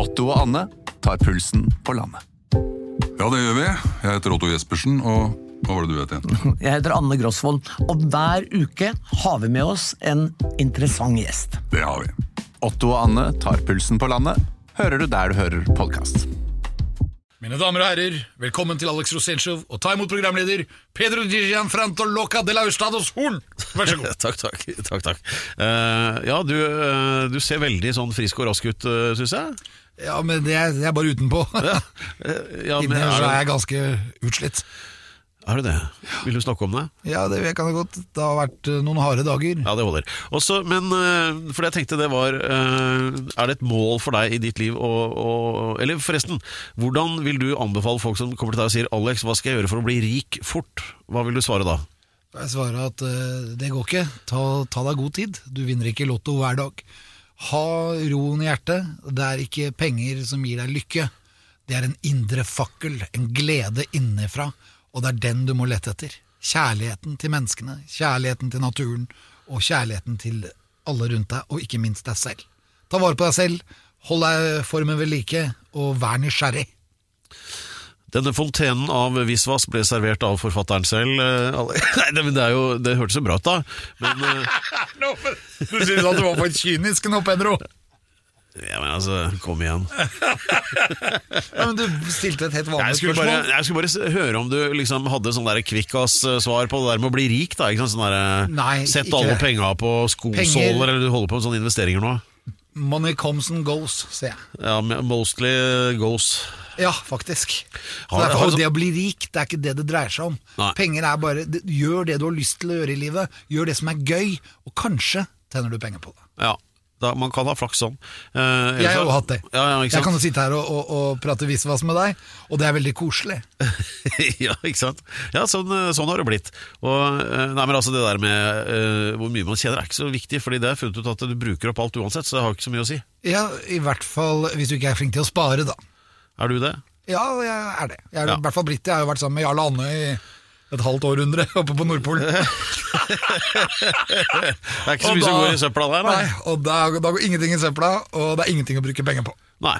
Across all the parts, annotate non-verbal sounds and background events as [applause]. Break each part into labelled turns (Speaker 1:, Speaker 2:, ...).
Speaker 1: Otto og Anne tar pulsen på landet.
Speaker 2: Ja, det gjør vi. Jeg heter Otto Jespersen, og hva var det du het igjen? [laughs]
Speaker 3: Jeg heter Anne Grosvold, og hver uke har vi med oss en interessant gjest.
Speaker 2: Det har vi.
Speaker 1: Otto og Anne tar pulsen på landet, hører du der du hører podkast.
Speaker 4: Mine damer og herrer, velkommen til Alex Rosenshov, og ta imot programleder Pedro Gianfranto Frantoloca de la Ustados Horn. Vær så god. [laughs]
Speaker 5: Takk, takk. takk, takk. Uh, ja, du, uh, du ser veldig sånn frisk og rask ut, uh, syns jeg.
Speaker 4: Ja, men det er, det er bare utenpå.
Speaker 5: Ja. [laughs] ja, men
Speaker 4: Inni her så er
Speaker 5: er,
Speaker 4: jeg ganske utslitt.
Speaker 5: er du det? Vil du snakke om det?
Speaker 4: Ja, det kan jeg godt. Det har vært eh, noen harde dager.
Speaker 5: Ja, det holder. Også, men eh, fordi jeg tenkte det var eh, Er det et mål for deg i ditt liv å, å Eller forresten, hvordan vil du anbefale folk som kommer til deg og sier 'Alex, hva skal jeg gjøre for å bli rik fort'? Hva vil du svare da?
Speaker 4: Jeg svarer at eh, det går ikke. Ta, ta deg god tid. Du vinner ikke Lotto hver dag. Ha roen i hjertet. Det er ikke penger som gir deg lykke. Det er en indre fakkel, en glede innenfra, og det er den du må lette etter. Kjærligheten til menneskene, kjærligheten til naturen, og kjærligheten til alle rundt deg, og ikke minst deg selv. Ta vare på deg selv, hold deg formen ved like, og vær nysgjerrig.
Speaker 5: Denne fontenen av visvas ble servert av forfatteren selv. eh, [laughs] Nei, men det, er jo, det hørtes jo bra ut, da. Men eh, [laughs]
Speaker 4: Du synes at du var for kynisk nå, Pedro?
Speaker 5: ja, men altså, kom igjen. [laughs]
Speaker 4: Ja, men du stilte et helt vanlig
Speaker 5: Jeg
Speaker 4: spørsmål.
Speaker 5: bare, jeg skulle bare høre om du liksom hadde sånn kvikkas-svar på det der med å bli rik. da ikke sant? Sånn der,
Speaker 4: Nei,
Speaker 5: Sett
Speaker 4: ikke
Speaker 5: alle penga på skosåler, eller du holder på med sånne investeringer nå?
Speaker 4: Money comes and goes, sier jeg.
Speaker 5: Ja, Mostly goes.
Speaker 4: Ja, faktisk.
Speaker 5: Har-
Speaker 4: derfor,
Speaker 5: har-
Speaker 4: det å bli rik, det er ikke det det dreier seg om.
Speaker 5: Nei.
Speaker 4: Penger er bare det, Gjør det du har lyst til å gjøre i livet. Gjør det som er gøy, og kanskje tjener du penger på det.
Speaker 5: Ja, da, Man kan ha flaks sånn. Eh,
Speaker 4: Jeg har jo hatt det.
Speaker 5: Ja, ja,
Speaker 4: jeg kan jo sitte her og, og, og prate visvas med deg, og det er veldig koselig. [laughs]
Speaker 5: ja, ikke sant? Ja, sånn, eh, sånn har det blitt. Og, eh, nei, men altså Det der med uh, hvor mye man tjener er ikke så viktig, Fordi det er funnet ut at du bruker opp alt uansett, så det har ikke så mye å si.
Speaker 4: Ja, I hvert fall hvis du ikke er flink til å spare, da.
Speaker 5: Er du det?
Speaker 4: Ja, jeg er det. Jeg er
Speaker 5: Ja.
Speaker 4: i hvert fall blitt det. Jeg har jo vært sammen med Jarle Anne i et halvt århundre [laughs] oppe på Nordpolen. [laughs]
Speaker 5: Det er ikke så mye som går i søpla der, nei.
Speaker 4: Nei, og da, da går ingenting i søpla, og det er ingenting å bruke penger på.
Speaker 5: Nei.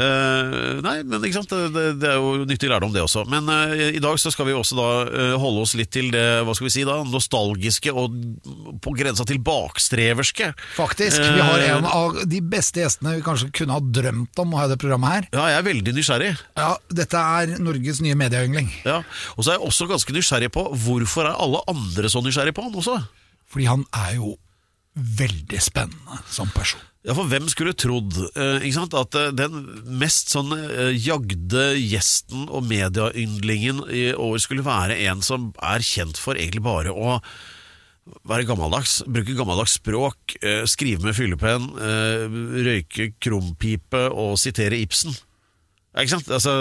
Speaker 5: Eh, nei, men ikke sant? Det, det, er jo nyttig lærdom, det også. Men uh, i dag så skal vi også da uh, holde oss litt til det hva skal vi si da, nostalgiske og på grensa til bakstreverske.
Speaker 4: Faktisk. Vi har en av de beste gjestene vi kanskje kunne ha drømt om å ha i det programmet her.
Speaker 5: Ja, jeg er veldig nysgjerrig.
Speaker 4: Ja, Dette er Norges nye medieyngling.
Speaker 5: Ja. Og så er jeg også ganske nysgjerrig på hvorfor er alle andre så nysgjerrig på han også?
Speaker 4: Fordi han er jo veldig spennende som person.
Speaker 5: Ja, for hvem skulle trodd eh, ikke sant, at eh, den mest sånn eh, jagde gjesten og medieyndlingen i år skulle være en som er kjent for egentlig bare å være gammeldags, bruke gammeldags språk, eh, skrive med fyllepenn, eh, røyke krumpipe og sitere Ibsen. Ja, ikke sant? Altså,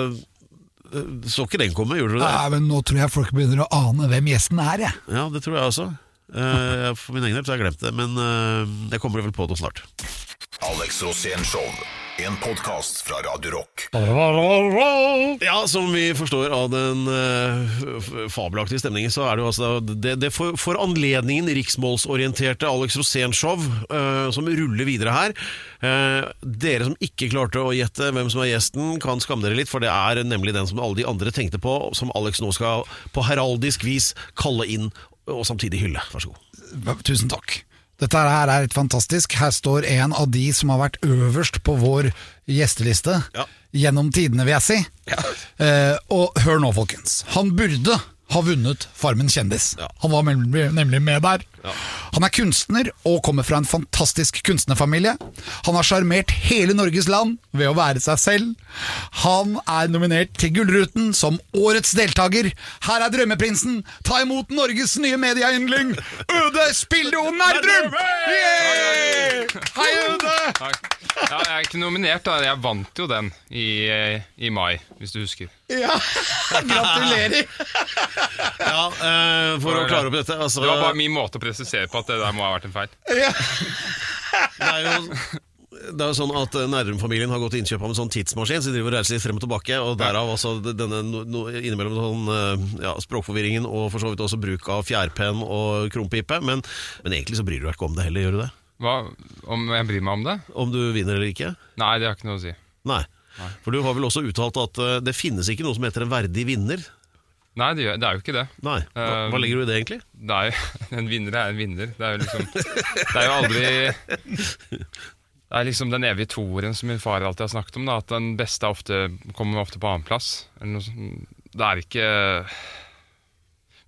Speaker 5: så ikke den komme, gjorde du det?
Speaker 4: Nei, men Nå tror jeg folk begynner å ane hvem gjesten er. Jeg.
Speaker 5: Ja, det tror jeg også. Eh, for min egen del så har jeg glemt det, men uh, jeg kommer vel på det snart.
Speaker 6: Alex Show. En podkast fra Radio Rock.
Speaker 5: Ja, som vi forstår av den uh, fabelaktige stemningen, så er det jo altså Det, det for, for, anledningen riksmålsorienterte Alex Rosén-show, som ruller videre her. Dere som ikke klarte å gjette hvem som er gjesten, kan skamme dere litt, for det er nemlig den som alle de andre tenkte på, som Alex nå skal på heraldisk vis kalle inn og samtidig hylle. Vær så god.
Speaker 4: Tusen takk. Dette her er litt fantastisk. Her står en av de som har vært øverst på vår gjesteliste
Speaker 5: Ja.
Speaker 4: gjennom tidene, vil jeg si. Eh, og hør nå, folkens. Han burde ha vunnet Farmen kjendis.
Speaker 5: Ja.
Speaker 4: Han var nemlig med der. Han er kunstner og kommer fra en fantastisk kunstnerfamilie. Han har sjarmert hele Norges land ved å være seg selv. Han er nominert til Gullruten som årets deltaker. Her er drømmeprinsen. Ta imot Norges nye medieyndling, Øde Spildo Nerdrum! Yeah! Hei, Øde!
Speaker 7: Ja, jeg er ikke nominert, da. Jeg vant jo den i, i mai, hvis du husker.
Speaker 4: Ja, [laughs] Gratulerer.
Speaker 5: Ja, eh, For å klare opp dette altså,
Speaker 7: Det var bare min måte å presisere på at det der må ha vært en feil.
Speaker 4: Ja. [laughs]
Speaker 5: Det er jo det er jo sånn at Nærum-familien har gått til innkjøp av en sånn tidsmaskin, så de driver og reiser litt frem og tilbake. og Derav altså denne no, no, innimellom sånn, eh, ja, språkforvirringen og for så vidt også bruk av fjærpenn og krumpipe. Men, men egentlig så bryr du deg ikke om det heller, gjør du det?
Speaker 7: Hva, om jeg bryr meg om det?
Speaker 5: Om du vinner eller ikke?
Speaker 7: Nei, det har ikke noe å si.
Speaker 5: Nei. For du har vel også uttalt at eh, det finnes ikke noe som heter en verdig vinner.
Speaker 7: Nei, det, er jo ikke det.
Speaker 5: Nei. Hva, hva legger du i det, egentlig?
Speaker 7: er [laughs] en vinner er en vinner. Det er jo liksom Det er jo aldri Det er liksom den evige toeren som min far alltid har snakket om, da, at den beste ofte, kommer ofte på annenplass. Det er ikke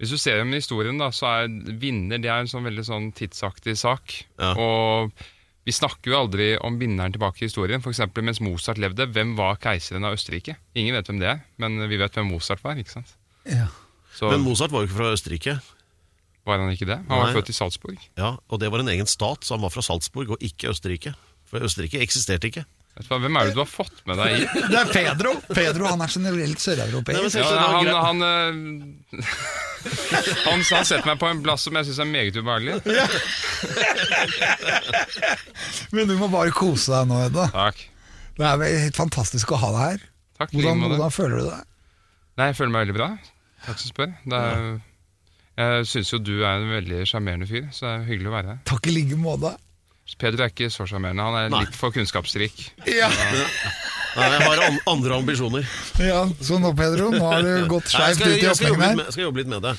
Speaker 7: Hvis du ser om historien, da, så er vinner det er en sånn veldig sånn tidsaktig sak.
Speaker 5: Ja.
Speaker 7: Og vi snakker jo aldri om vinneren tilbake i historien. For eksempel mens Mozart levde, hvem var keiseren av Østerrike? Ingen vet hvem det er, men vi vet hvem Mozart var. ikke sant?
Speaker 4: Ja.
Speaker 7: Så
Speaker 5: Men Mozart var jo ikke fra Østerrike.
Speaker 7: var han ikke det? Han var
Speaker 5: Nei.
Speaker 7: født i Salzburg.
Speaker 5: Ja, Og det var en egen stat, så han var fra Salzburg og ikke Østerrike. For Østerrike eksisterte ikke.
Speaker 7: Hvem er det du har fått med deg i? [laughs]
Speaker 4: Det er Pedro. Pedro han er generelt søreuropeer.
Speaker 7: Ja, han, han, øh, [laughs] han, han setter meg på en plass som jeg syns er meget ubehagelig. [laughs]
Speaker 4: Men du må bare kose deg nå, Edda.
Speaker 7: Takk.
Speaker 4: Det er helt fantastisk å ha deg her.
Speaker 7: Takk
Speaker 4: Hvordan, hvordan føler du deg?
Speaker 7: Nei, jeg føler meg veldig bra. Takk som spør. Det er, jeg syns jo du er en veldig sjarmerende fyr, så det er hyggelig å være her.
Speaker 4: Takk i like måte.
Speaker 7: Peder er ikke så sjarmerende. Han er
Speaker 5: Nei.
Speaker 7: litt for kunnskapsrik.
Speaker 4: Ja.
Speaker 5: Nei, jeg har an andre ambisjoner.
Speaker 4: ja, Så nå, Pedro, nå har du gått skeivt ut i åpningen her.
Speaker 5: jeg skal jobbe litt med det.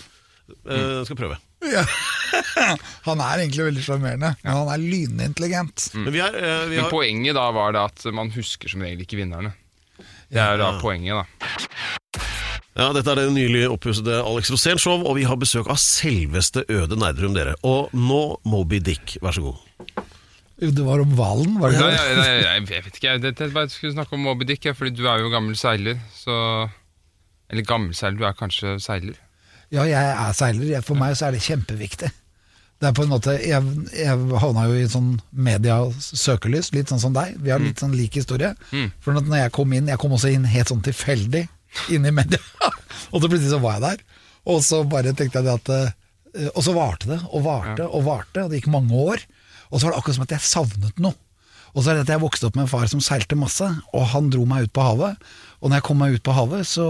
Speaker 5: Eh, skal prøve.
Speaker 4: Ja. [laughs] Han er egentlig veldig sjarmerende, men han er lynintelligent.
Speaker 5: Men vi har, eh, vi
Speaker 7: Men poenget da var det at man husker som regel ikke vinnerne. Det er da poenget, da.
Speaker 5: Ja, Dette er det nylig oppussede Alex Rosén Show, og vi har besøk av selveste Øde Nerdrum, dere. Og nå Moby Dick, vær så god.
Speaker 4: Det var om hvalen, var det
Speaker 7: Nei,
Speaker 4: ikke det?
Speaker 7: nei, nei, jeg vet ikke. Jeg, det, bare jeg skulle snakke om Moby Dick, fordi du er jo gammel seiler. Så Eller gammel seiler, du er kanskje seiler.
Speaker 4: Ja, jeg er seiler. For meg så er det kjempeviktig. Det er på en måte, Jeg, jeg havna jo i sånn media-søkelys, litt sånn som deg. Vi har litt sånn lik historie. For når jeg kom inn, jeg kom også inn helt sånn tilfeldig inn i media. [laughs] og så plutselig så var jeg der. Og så bare tenkte jeg det at eh, Og så varte det og varte og varte, og det gikk mange år. Og så var det akkurat som at jeg savnet noe. Og så er det at jeg vokste opp med en far som seilte masse, og han dro meg ut på havet. Og når jeg kom meg ut på havet, så,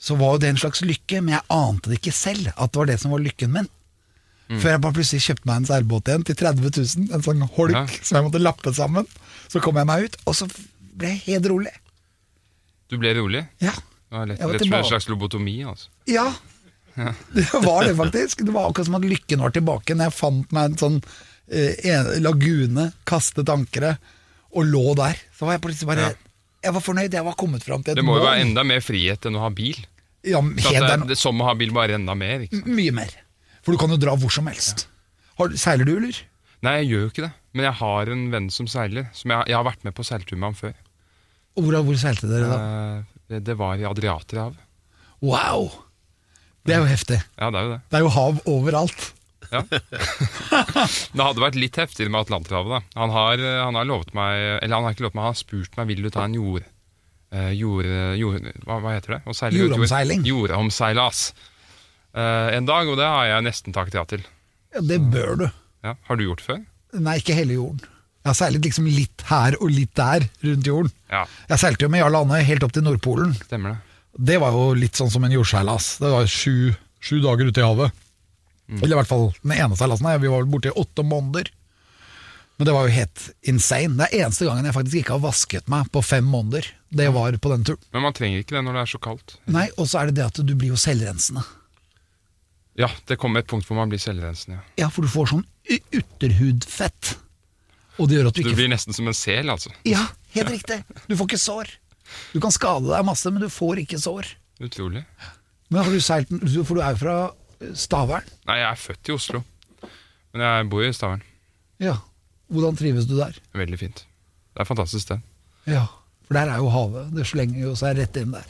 Speaker 4: så var jo det en slags lykke, men jeg ante det ikke selv at det var det som var lykken min. Før jeg bare plutselig kjøpte meg en seilbåt igjen til 30 000, en sånn holk
Speaker 7: Ja.
Speaker 4: som jeg måtte lappe sammen. Så kom jeg meg ut, og så ble jeg helt rolig.
Speaker 7: Du ble rolig?
Speaker 4: Ja,
Speaker 7: Det var lett, rett og slett en slags lobotomi, altså.
Speaker 4: ja. [laughs] Det var det faktisk. Det var akkurat som at lykken var tilbake når jeg fant meg en sånn eh, lagune, kastet ankeret og lå der. Så var jeg plutselig bare Jeg var fornøyd, jeg var kommet fram til et
Speaker 7: Det må jo være enda mer frihet enn å ha bil.
Speaker 4: Ja,
Speaker 7: Så
Speaker 4: helt
Speaker 7: at
Speaker 4: der,
Speaker 7: det, det, som å ha bil, bare enda mer.
Speaker 4: Mye mer. For du kan jo dra hvor som helst. Har, seiler du, eller?
Speaker 7: Nei, jeg gjør jo ikke det. Men jeg har en venn som seiler. Som jeg, jeg har vært med på seiltur med ham før.
Speaker 4: Og hvor, hvor seilte dere da?
Speaker 7: Det, var i Adriaterhavet.
Speaker 4: Wow! Det er jo heftig.
Speaker 7: Ja, det er jo det.
Speaker 4: Det er jo hav overalt.
Speaker 7: Ja. [laughs] det hadde vært litt heftigere med Atlanterhavet. da. Han har, han har lovet meg Eller han har ikke lovet meg, han har spurt meg vil du ta en jord... eh, jord, jord hva, hva heter det? Seile ut jord.
Speaker 4: Jordomseiling.
Speaker 7: Jordomseilas. Eh, en dag, og det har jeg nesten takket ja til.
Speaker 4: Ja, det bør du.
Speaker 7: Ja. Har du gjort før?
Speaker 4: Nei, ikke hele jorden. Jeg har seilet liksom litt her og litt der rundt jorden.
Speaker 7: Ja,
Speaker 4: Jeg seilte jo med Jarl Anne helt opp til Nordpolen.
Speaker 7: stemmer det.
Speaker 4: Det var jo litt sånn som en jordseilas. Det var sju, sju dager ute i havet. Eller i hvert fall den ene seilasen. Vi var vel borte i åtte måneder. Men det var jo helt insane. Det er eneste gangen jeg faktisk ikke har vasket meg på fem måneder. Det var på den turen.
Speaker 7: Men man trenger ikke det når det er så kaldt.
Speaker 4: Nei, Og så er det det at du blir jo selvrensende.
Speaker 7: Ja, det kommer et punkt hvor man blir selvrensende. Ja.
Speaker 4: For du får sånn ytterhudfett. Og det gjør at du
Speaker 7: Du blir nesten som en sel, altså.
Speaker 4: Ja, helt riktig. Du får ikke sår. Du kan skade deg masse, men du får ikke sår.
Speaker 7: Utrolig.
Speaker 4: Men har du seilt For du er jo fra eh, Stavern.
Speaker 7: Nei, jeg er født i Oslo. Men jeg bor i Stavern.
Speaker 4: Ja. Hvordan trives du der?
Speaker 7: Veldig fint. Det er et fantastisk sted.
Speaker 4: Ja. For der er jo havet. Det slenger jo seg rett inn der.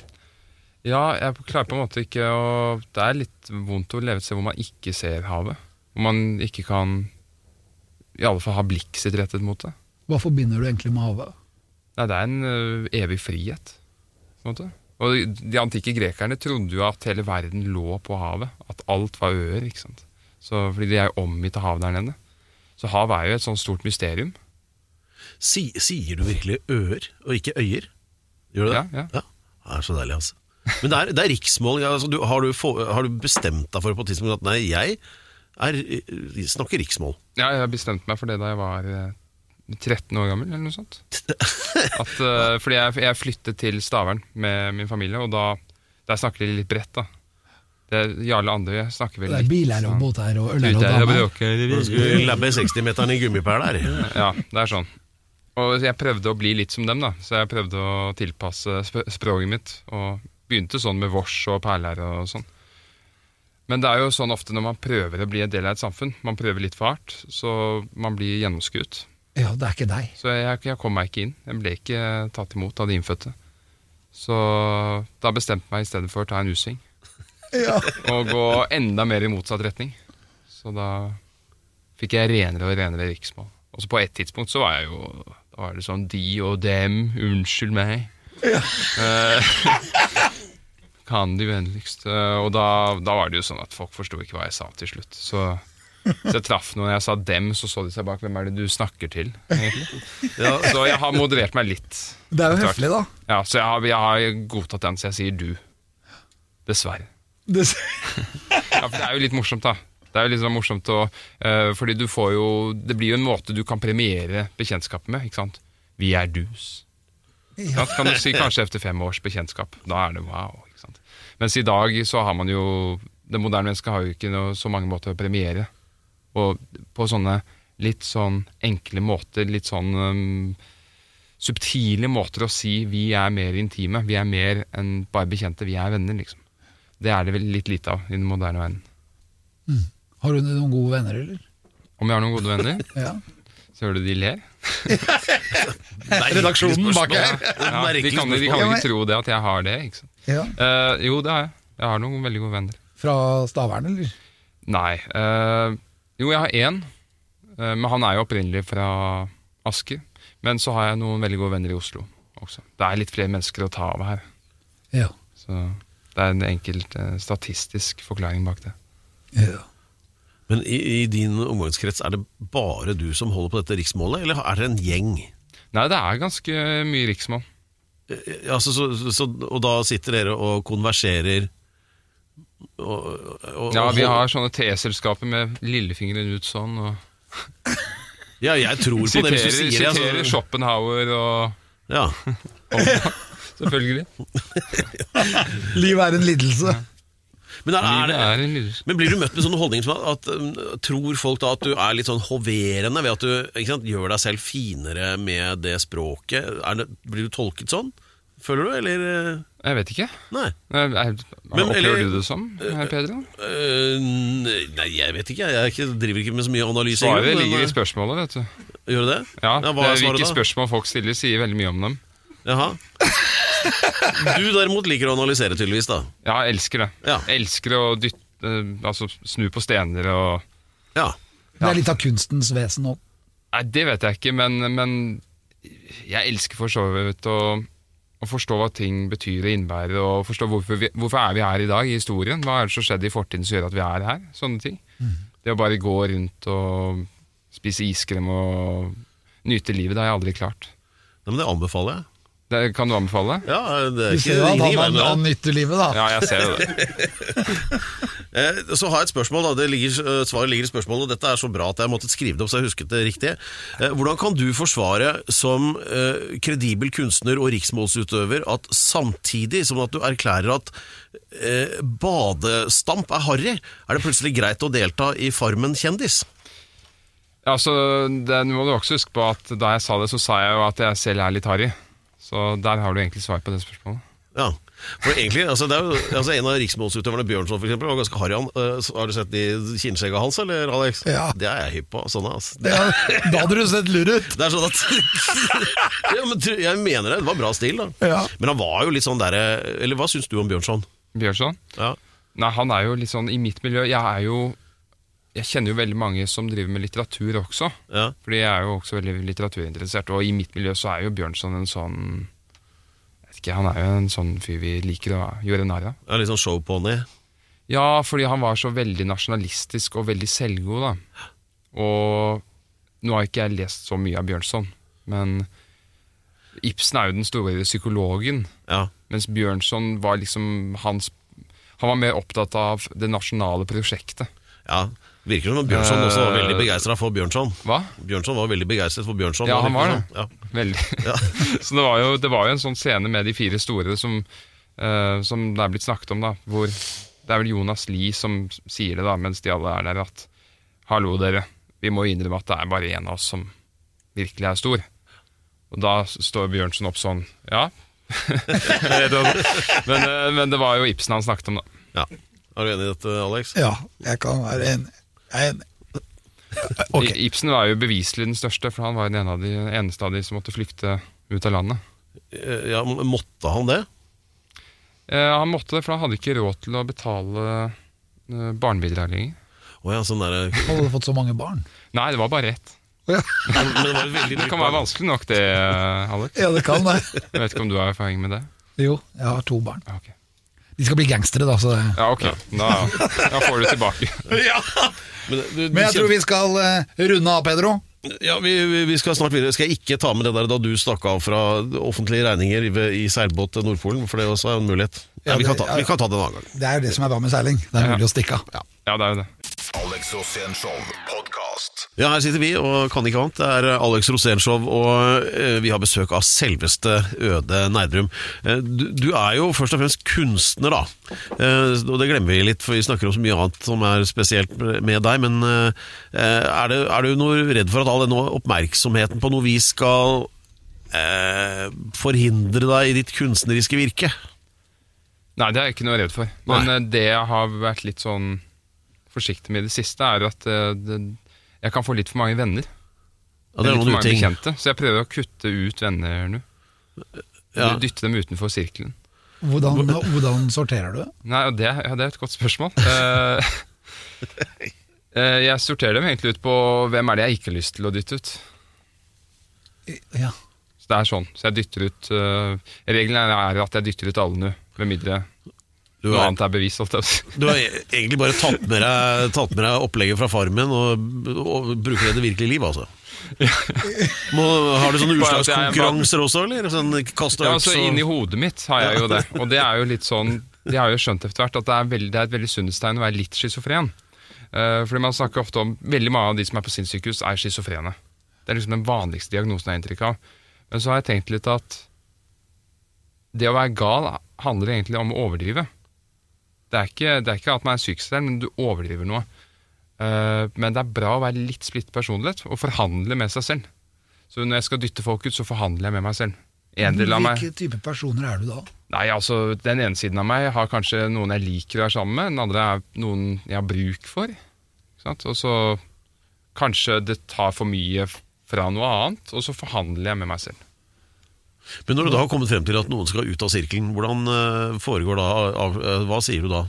Speaker 7: Ja, jeg klarer på en måte ikke å Det er litt vondt å leve et sted hvor man ikke ser havet. Hvor man ikke kan i alle fall ha blikket sitt rettet mot det.
Speaker 4: Hva forbinder du egentlig med havet?
Speaker 7: Nei, det er en ø, evig frihet. På en måte. Og de- antikke grekerne trodde jo at hele verden lå på havet. At alt var øer. ikke sant? Så, fordi de er jo omgitt av hav der nede. Så havet er jo et sånt stort mysterium.
Speaker 5: Si, sier du virkelig øer og ikke øyer? Gjør du det?
Speaker 7: Ja, ja.
Speaker 5: Det er så deilig, altså. Men det er, det er riksmål. Altså, du, har, du få, har du bestemt deg for på et tidspunkt at nei, jeg er, snakker riksmål?
Speaker 7: Ja, jeg bestemte meg for det da jeg var 13 år gammel, eller noe sånt. [laughs] At, uh, fordi jeg, jeg flyttet til Stavern med min familie, og da der snakker de litt bredt. da det, er Jarle Andøy snakker vel
Speaker 4: Det er
Speaker 7: litt
Speaker 4: biler og
Speaker 7: sånn-
Speaker 4: båter og øl
Speaker 7: Ute
Speaker 4: og
Speaker 7: er
Speaker 4: damer.
Speaker 5: skulle labbe 60-meteren i gummiperler.
Speaker 7: Ja, det er sånn. Og jeg prøvde å bli litt som dem, da. Så jeg prøvde å tilpasse sp språket mitt. Og begynte sånn med vors og perler og sånn. Men det er jo sånn ofte når man prøver å bli en del av et samfunn, man prøver litt for hardt, så man blir gjennomskuet.
Speaker 4: Ja, det er ikke deg.
Speaker 7: Så jeg, jeg kom meg ikke inn. Jeg ble ikke tatt imot av de innfødte. Så da bestemte jeg meg i stedet for å ta en U-sving. [laughs] Og gå enda mer i motsatt retning. Så da fikk jeg renere og renere riksmål. Og så på et tidspunkt så var jeg jo Da var det sånn de og dem, unnskyld meg. Eh, [laughs] kan de vennligst Og da, da var det jo sånn at folk forsto ikke hva jeg sa til slutt. Så, så jeg traff noen, jeg sa dem, så så de seg bak. Hvem er det du snakker til, egentlig? Så jeg har moderert meg litt.
Speaker 4: Det er jo høflig, da.
Speaker 7: Ja, så jeg har, jeg har godtatt den, så jeg sier du. Dessverre.
Speaker 4: Det,
Speaker 7: Ja, for det er jo litt morsomt, da. Det er jo litt sånn morsomt å uh, Fordi du får jo Det blir jo en måte du kan premiere bekjentskapet med, ikke sant? Vi er dus. Ja. Kan du si kanskje etter fem års bekjentskap. Da er det wow. Mens i dag så har man jo Det moderne mennesket har jo ikke noe, så mange måter å premiere. Og på sånne litt sånn enkle måter, litt sånn um, subtile måter å si vi er mer intime. Vi er mer enn bare bekjente. Vi er venner, liksom. Det er det vel litt lite av i den moderne verden.
Speaker 4: har du noen gode venner, eller?
Speaker 7: Om jeg har noen gode venner, [laughs]
Speaker 4: Ja.
Speaker 7: Så hører du de ler. [laughs]
Speaker 4: Redaksjonen bak her.
Speaker 7: Ja, de kan, de kan
Speaker 4: Ja,
Speaker 7: jo
Speaker 4: men-
Speaker 7: ikke tro det, at jeg har det. ikke sant?
Speaker 4: Ja.
Speaker 7: Uh, jo, det har jeg. Jeg har noen veldig gode venner.
Speaker 4: Fra Stavern, eller?
Speaker 7: Nei. Uh, jo, jeg har én, Uh, men han er jo opprinnelig fra Asker. Men så har jeg noen veldig gode venner i Oslo også. Det er litt flere mennesker å ta av her.
Speaker 4: Ja.
Speaker 7: Så det er en enkelt eh, statistisk forklaring bak det.
Speaker 4: ja.
Speaker 5: Men i, i din omgangskrets, er det bare du som holder på dette riksmålet, eller er det en gjeng?
Speaker 7: Nei, det er ganske mye riksmål.
Speaker 5: Ja, Altså, så, så, og da sitter dere og konverserer og, og,
Speaker 7: Ja, vi har sånne T-selskaper med lillefingeren ut sånn. og [laughs]
Speaker 5: Ja, jeg tror på det hvis du sier det.
Speaker 7: siterer
Speaker 5: Altså.
Speaker 7: Schopenhauer og
Speaker 5: Ja. [laughs]
Speaker 7: Selvfølgelig.
Speaker 4: Liv er en lidelse.
Speaker 5: Men, er, er det, men blir du møtt med sånne holdninger som at, at um, Tror folk da at du er litt sånn hoverende ved at du sant, gjør deg selv finere med det språket? Det, blir du tolket sånn? Føler du, eller eh,
Speaker 7: Jeg vet ikke.
Speaker 5: Nei.
Speaker 7: Jeg, jeg,
Speaker 5: Men,
Speaker 7: opplever
Speaker 5: eller-
Speaker 7: du det som, herr
Speaker 5: Øh, nei, jeg vet ikke. Jeg ikke, driver ikke med så mye analyse.
Speaker 7: Svaret ligger i
Speaker 5: eh,
Speaker 7: spørsmålet, vet du.
Speaker 5: Gjør det det?
Speaker 7: Ja,
Speaker 5: hva er
Speaker 7: Hvilke spørsmål folk stiller, sier veldig mye om dem.
Speaker 5: Jaha. Du derimot liker å analysere, tydeligvis. da
Speaker 7: Ja, jeg elsker det.
Speaker 5: Ja.
Speaker 7: Jeg elsker å dytte Altså snu på stener og
Speaker 5: Ja.
Speaker 4: Det er litt av kunstens vesen òg.
Speaker 7: Nei, det vet jeg ikke, men, men jeg elsker for så vidt å, å forstå hva ting betyr og innebærer, og forstå hvorfor, vi, hvorfor er vi her i dag i historien. Hva er det som skjedde i fortiden som gjør at vi er her? Sånne ting. Det å bare gå rundt og spise iskrem og nyte livet, det har jeg aldri klart.
Speaker 5: Nei, men det anbefaler jeg.
Speaker 7: Det kan du anbefale?
Speaker 5: Ja, det er
Speaker 4: Du
Speaker 5: ikke
Speaker 4: ser jo at
Speaker 5: i
Speaker 4: han, han
Speaker 5: det.
Speaker 4: livet, da.
Speaker 7: Ja, jeg ser jo det. [laughs]
Speaker 5: Eh, Så har jeg et spørsmål. da det ligger, eh, Svaret ligger i spørsmålet. og Dette er så bra at jeg måtte skrive det opp så jeg husket det riktig. Eh, Hvordan kan du forsvare som eh, kredibel kunstner og riksmålsutøver at samtidig som at du erklærer at eh, badestamp er harry, er det plutselig greit å delta i Farmen kjendis?
Speaker 7: Ja, så det, nå må du også huske på at Da jeg sa det, så sa jeg jo at jeg selv er litt harry. Så der har du egentlig svar på det spørsmålet.
Speaker 5: Ja. For egentlig, altså det er jo, altså En av riksmålsutøverne, Bjørnson for eksempel, var ganske harry. Eh, Har du sett de kinnskjegga hans, eller Alex?
Speaker 4: Ja.
Speaker 5: Det er jeg hypp på. Sånne, altså.
Speaker 4: Ja, da hadde du sett lur ut!
Speaker 5: Det er sånn at [laughs] ja, men Jeg mener det. Det var bra stil, da.
Speaker 4: Ja.
Speaker 5: Men han var jo litt sånn derre Eller hva syns du om Bjørnson?
Speaker 7: Bjørnson?
Speaker 5: Ja.
Speaker 7: Nei, han er jo litt sånn i mitt miljø. Jeg er jo Jeg kjenner jo veldig mange som driver med litteratur også.
Speaker 5: ja.
Speaker 7: Fordi jeg er jo også veldig litteraturinteressert. Og i mitt miljø så er jo Bjørnson en sånn Jeg vet ikke, Han er jo en sånn fyr vi liker å gjøre narr av.
Speaker 5: ja litt sånn showpony.
Speaker 7: Ja, fordi han var så veldig nasjonalistisk og veldig selvgod, da. Og nå har ikke jeg lest så mye av Bjørnson, men Ibsen er jo den store psykologen.
Speaker 5: Ja.
Speaker 7: Mens Bjørnson var liksom hans Han var mer opptatt av det nasjonale prosjektet.
Speaker 5: ja. Virker som om Bjørnson også var
Speaker 7: Eh,
Speaker 5: veldig begeistra for Bjørnson.
Speaker 7: Hva?
Speaker 5: Bjørnson var veldig begeistret for Bjørnson.
Speaker 7: Ja, han var
Speaker 5: virker
Speaker 7: det.
Speaker 5: Ja.
Speaker 7: Veldig. [laughs] [laughs] så det var, jo, det var jo en sånn scene med de fire store som, uh, som det er blitt snakket om, da. Hvor det er vel Jonas Lie som sier det, da, mens de alle er der, at hallo, dere, vi må innrømme at det er bare en av oss som virkelig er stor. Og da står Bjørnson opp sånn, ja. [laughs] men, eh, men det var jo Ibsen han snakket om, da.
Speaker 5: Ja. Er du enig i dette, Alex?
Speaker 4: Ja, jeg kan være enig. Jeg er enig. Ok.
Speaker 7: I- Ibsen var jo beviselig den største, for han var den ene av de, eneste av de som måtte flykte ut av landet.
Speaker 5: Eh, Ja, Måtte han det?
Speaker 7: Eh, han måtte det, for han hadde ikke råd til å betale eh, barnebidrag lenger.
Speaker 5: Oh ja, sånn der,
Speaker 4: Hadde du fått så mange barn?
Speaker 7: Nei, det var bare ett.
Speaker 4: Ja, [laughs]
Speaker 5: men det var veldig
Speaker 7: Det kan være vanskelig nok, det, eh, Alex.
Speaker 4: ja det kan det.
Speaker 7: Jeg vet ikke om du har erfaring med det?
Speaker 4: Jo, jeg har to barn.
Speaker 7: Ja, ok.
Speaker 4: De skal bli gangstere, da. Så det.
Speaker 7: Ja, ok. Da, da får du tilbake. [laughs]
Speaker 5: Men, du, du
Speaker 4: Men jeg tror vi skal eh, runde av, Pedro.
Speaker 5: Ja, vi, vi- vi skal snart videre. Skal jeg ikke ta med det der da du stakk av fra offentlige regninger i, i seilbåt til Nordpolen? For det også er en mulighet.
Speaker 4: Ja,
Speaker 5: Ja, vi, kan ta, vi kan ta det en annen gang.
Speaker 4: Det er jo det som er bra med seiling. Det er
Speaker 7: Ja.
Speaker 4: mulig å stikke av.
Speaker 7: Ja, det er jo det.
Speaker 6: Alex Rosén Show podkast.
Speaker 5: Ja, her sitter vi og kan ikke annet. Det er Alex Rosénshow, og eh, vi har besøk av selveste Øde Nerdrum. Eh, du, du er jo først og fremst kunstner, da. Eh, og det glemmer vi litt, for vi snakker om så mye annet som er spesielt med deg. Men eh, er, det, er du noe redd for at all denne oppmerksomheten på noe vis skal eh, forhindre deg i ditt kunstneriske virke?
Speaker 7: Nei, det er jeg ikke noe redd for. Men
Speaker 5: Nei.
Speaker 7: eh, det jeg har vært litt sånn forsiktig med i det siste, er at eh, det, jeg kan få litt for mange venner.
Speaker 5: Ja, det er
Speaker 7: litt for mange bekjente. Så jeg prøver å kutte ut venner nå.
Speaker 5: Ja.
Speaker 7: Dytte dem utenfor sirkelen.
Speaker 4: Hvordan, hvordan sorterer du det?
Speaker 7: Nei, det, ja, det er et godt spørsmål. [laughs] Eh, eh, jeg sorterer dem egentlig ut på hvem er det jeg ikke har lyst til å dytte ut.
Speaker 4: Ja.
Speaker 7: Så det er sånn. Så jeg dytter ut uh, Regelen er at jeg dytter ut alle nå, med mindre
Speaker 5: Du
Speaker 7: noe annet er bevis. jeg.
Speaker 5: Du har egentlig bare tatt med deg, tatt med deg opplegget fra Farmen og, og bruker det i det virkelige liv, altså. Må, har du sånne utslagskonkurranser også, eller? Sånn
Speaker 7: Ja,
Speaker 5: øks
Speaker 7: altså
Speaker 5: og
Speaker 7: Inni hodet mitt har jeg jo det. Og det er jo litt sånn De har jo skjønt etter hvert at det er, veldig, det er et veldig sunnhetstegn å være litt schizofren. Uh, fordi man snakker ofte om Veldig mange av de som er på sinnssykehus, er schizofrene. Det er liksom den vanligste diagnosen jeg har inntrykk av. Men så har jeg tenkt litt at det å være gal handler egentlig om å overdrive. Det er ikke, det er ikke at man er psykisk der, men du overdriver noe. Eh, men det er bra å være litt splitt personlighet og forhandle med seg selv. Så når jeg skal dytte folk ut, så forhandler jeg med meg selv. En del av meg
Speaker 4: Hvilke type personer er du da?
Speaker 7: Nei, altså, Den ene siden av meg har kanskje noen jeg liker å være sammen med. Den andre er noen jeg har bruk for. Sant? Og så kanskje det tar for mye fra noe annet, og så forhandler jeg med meg selv.
Speaker 5: Men når du da har kommet frem til at noen skal ut av sirkelen, hvordan eh, foregår da av, eh, Hva sier du da?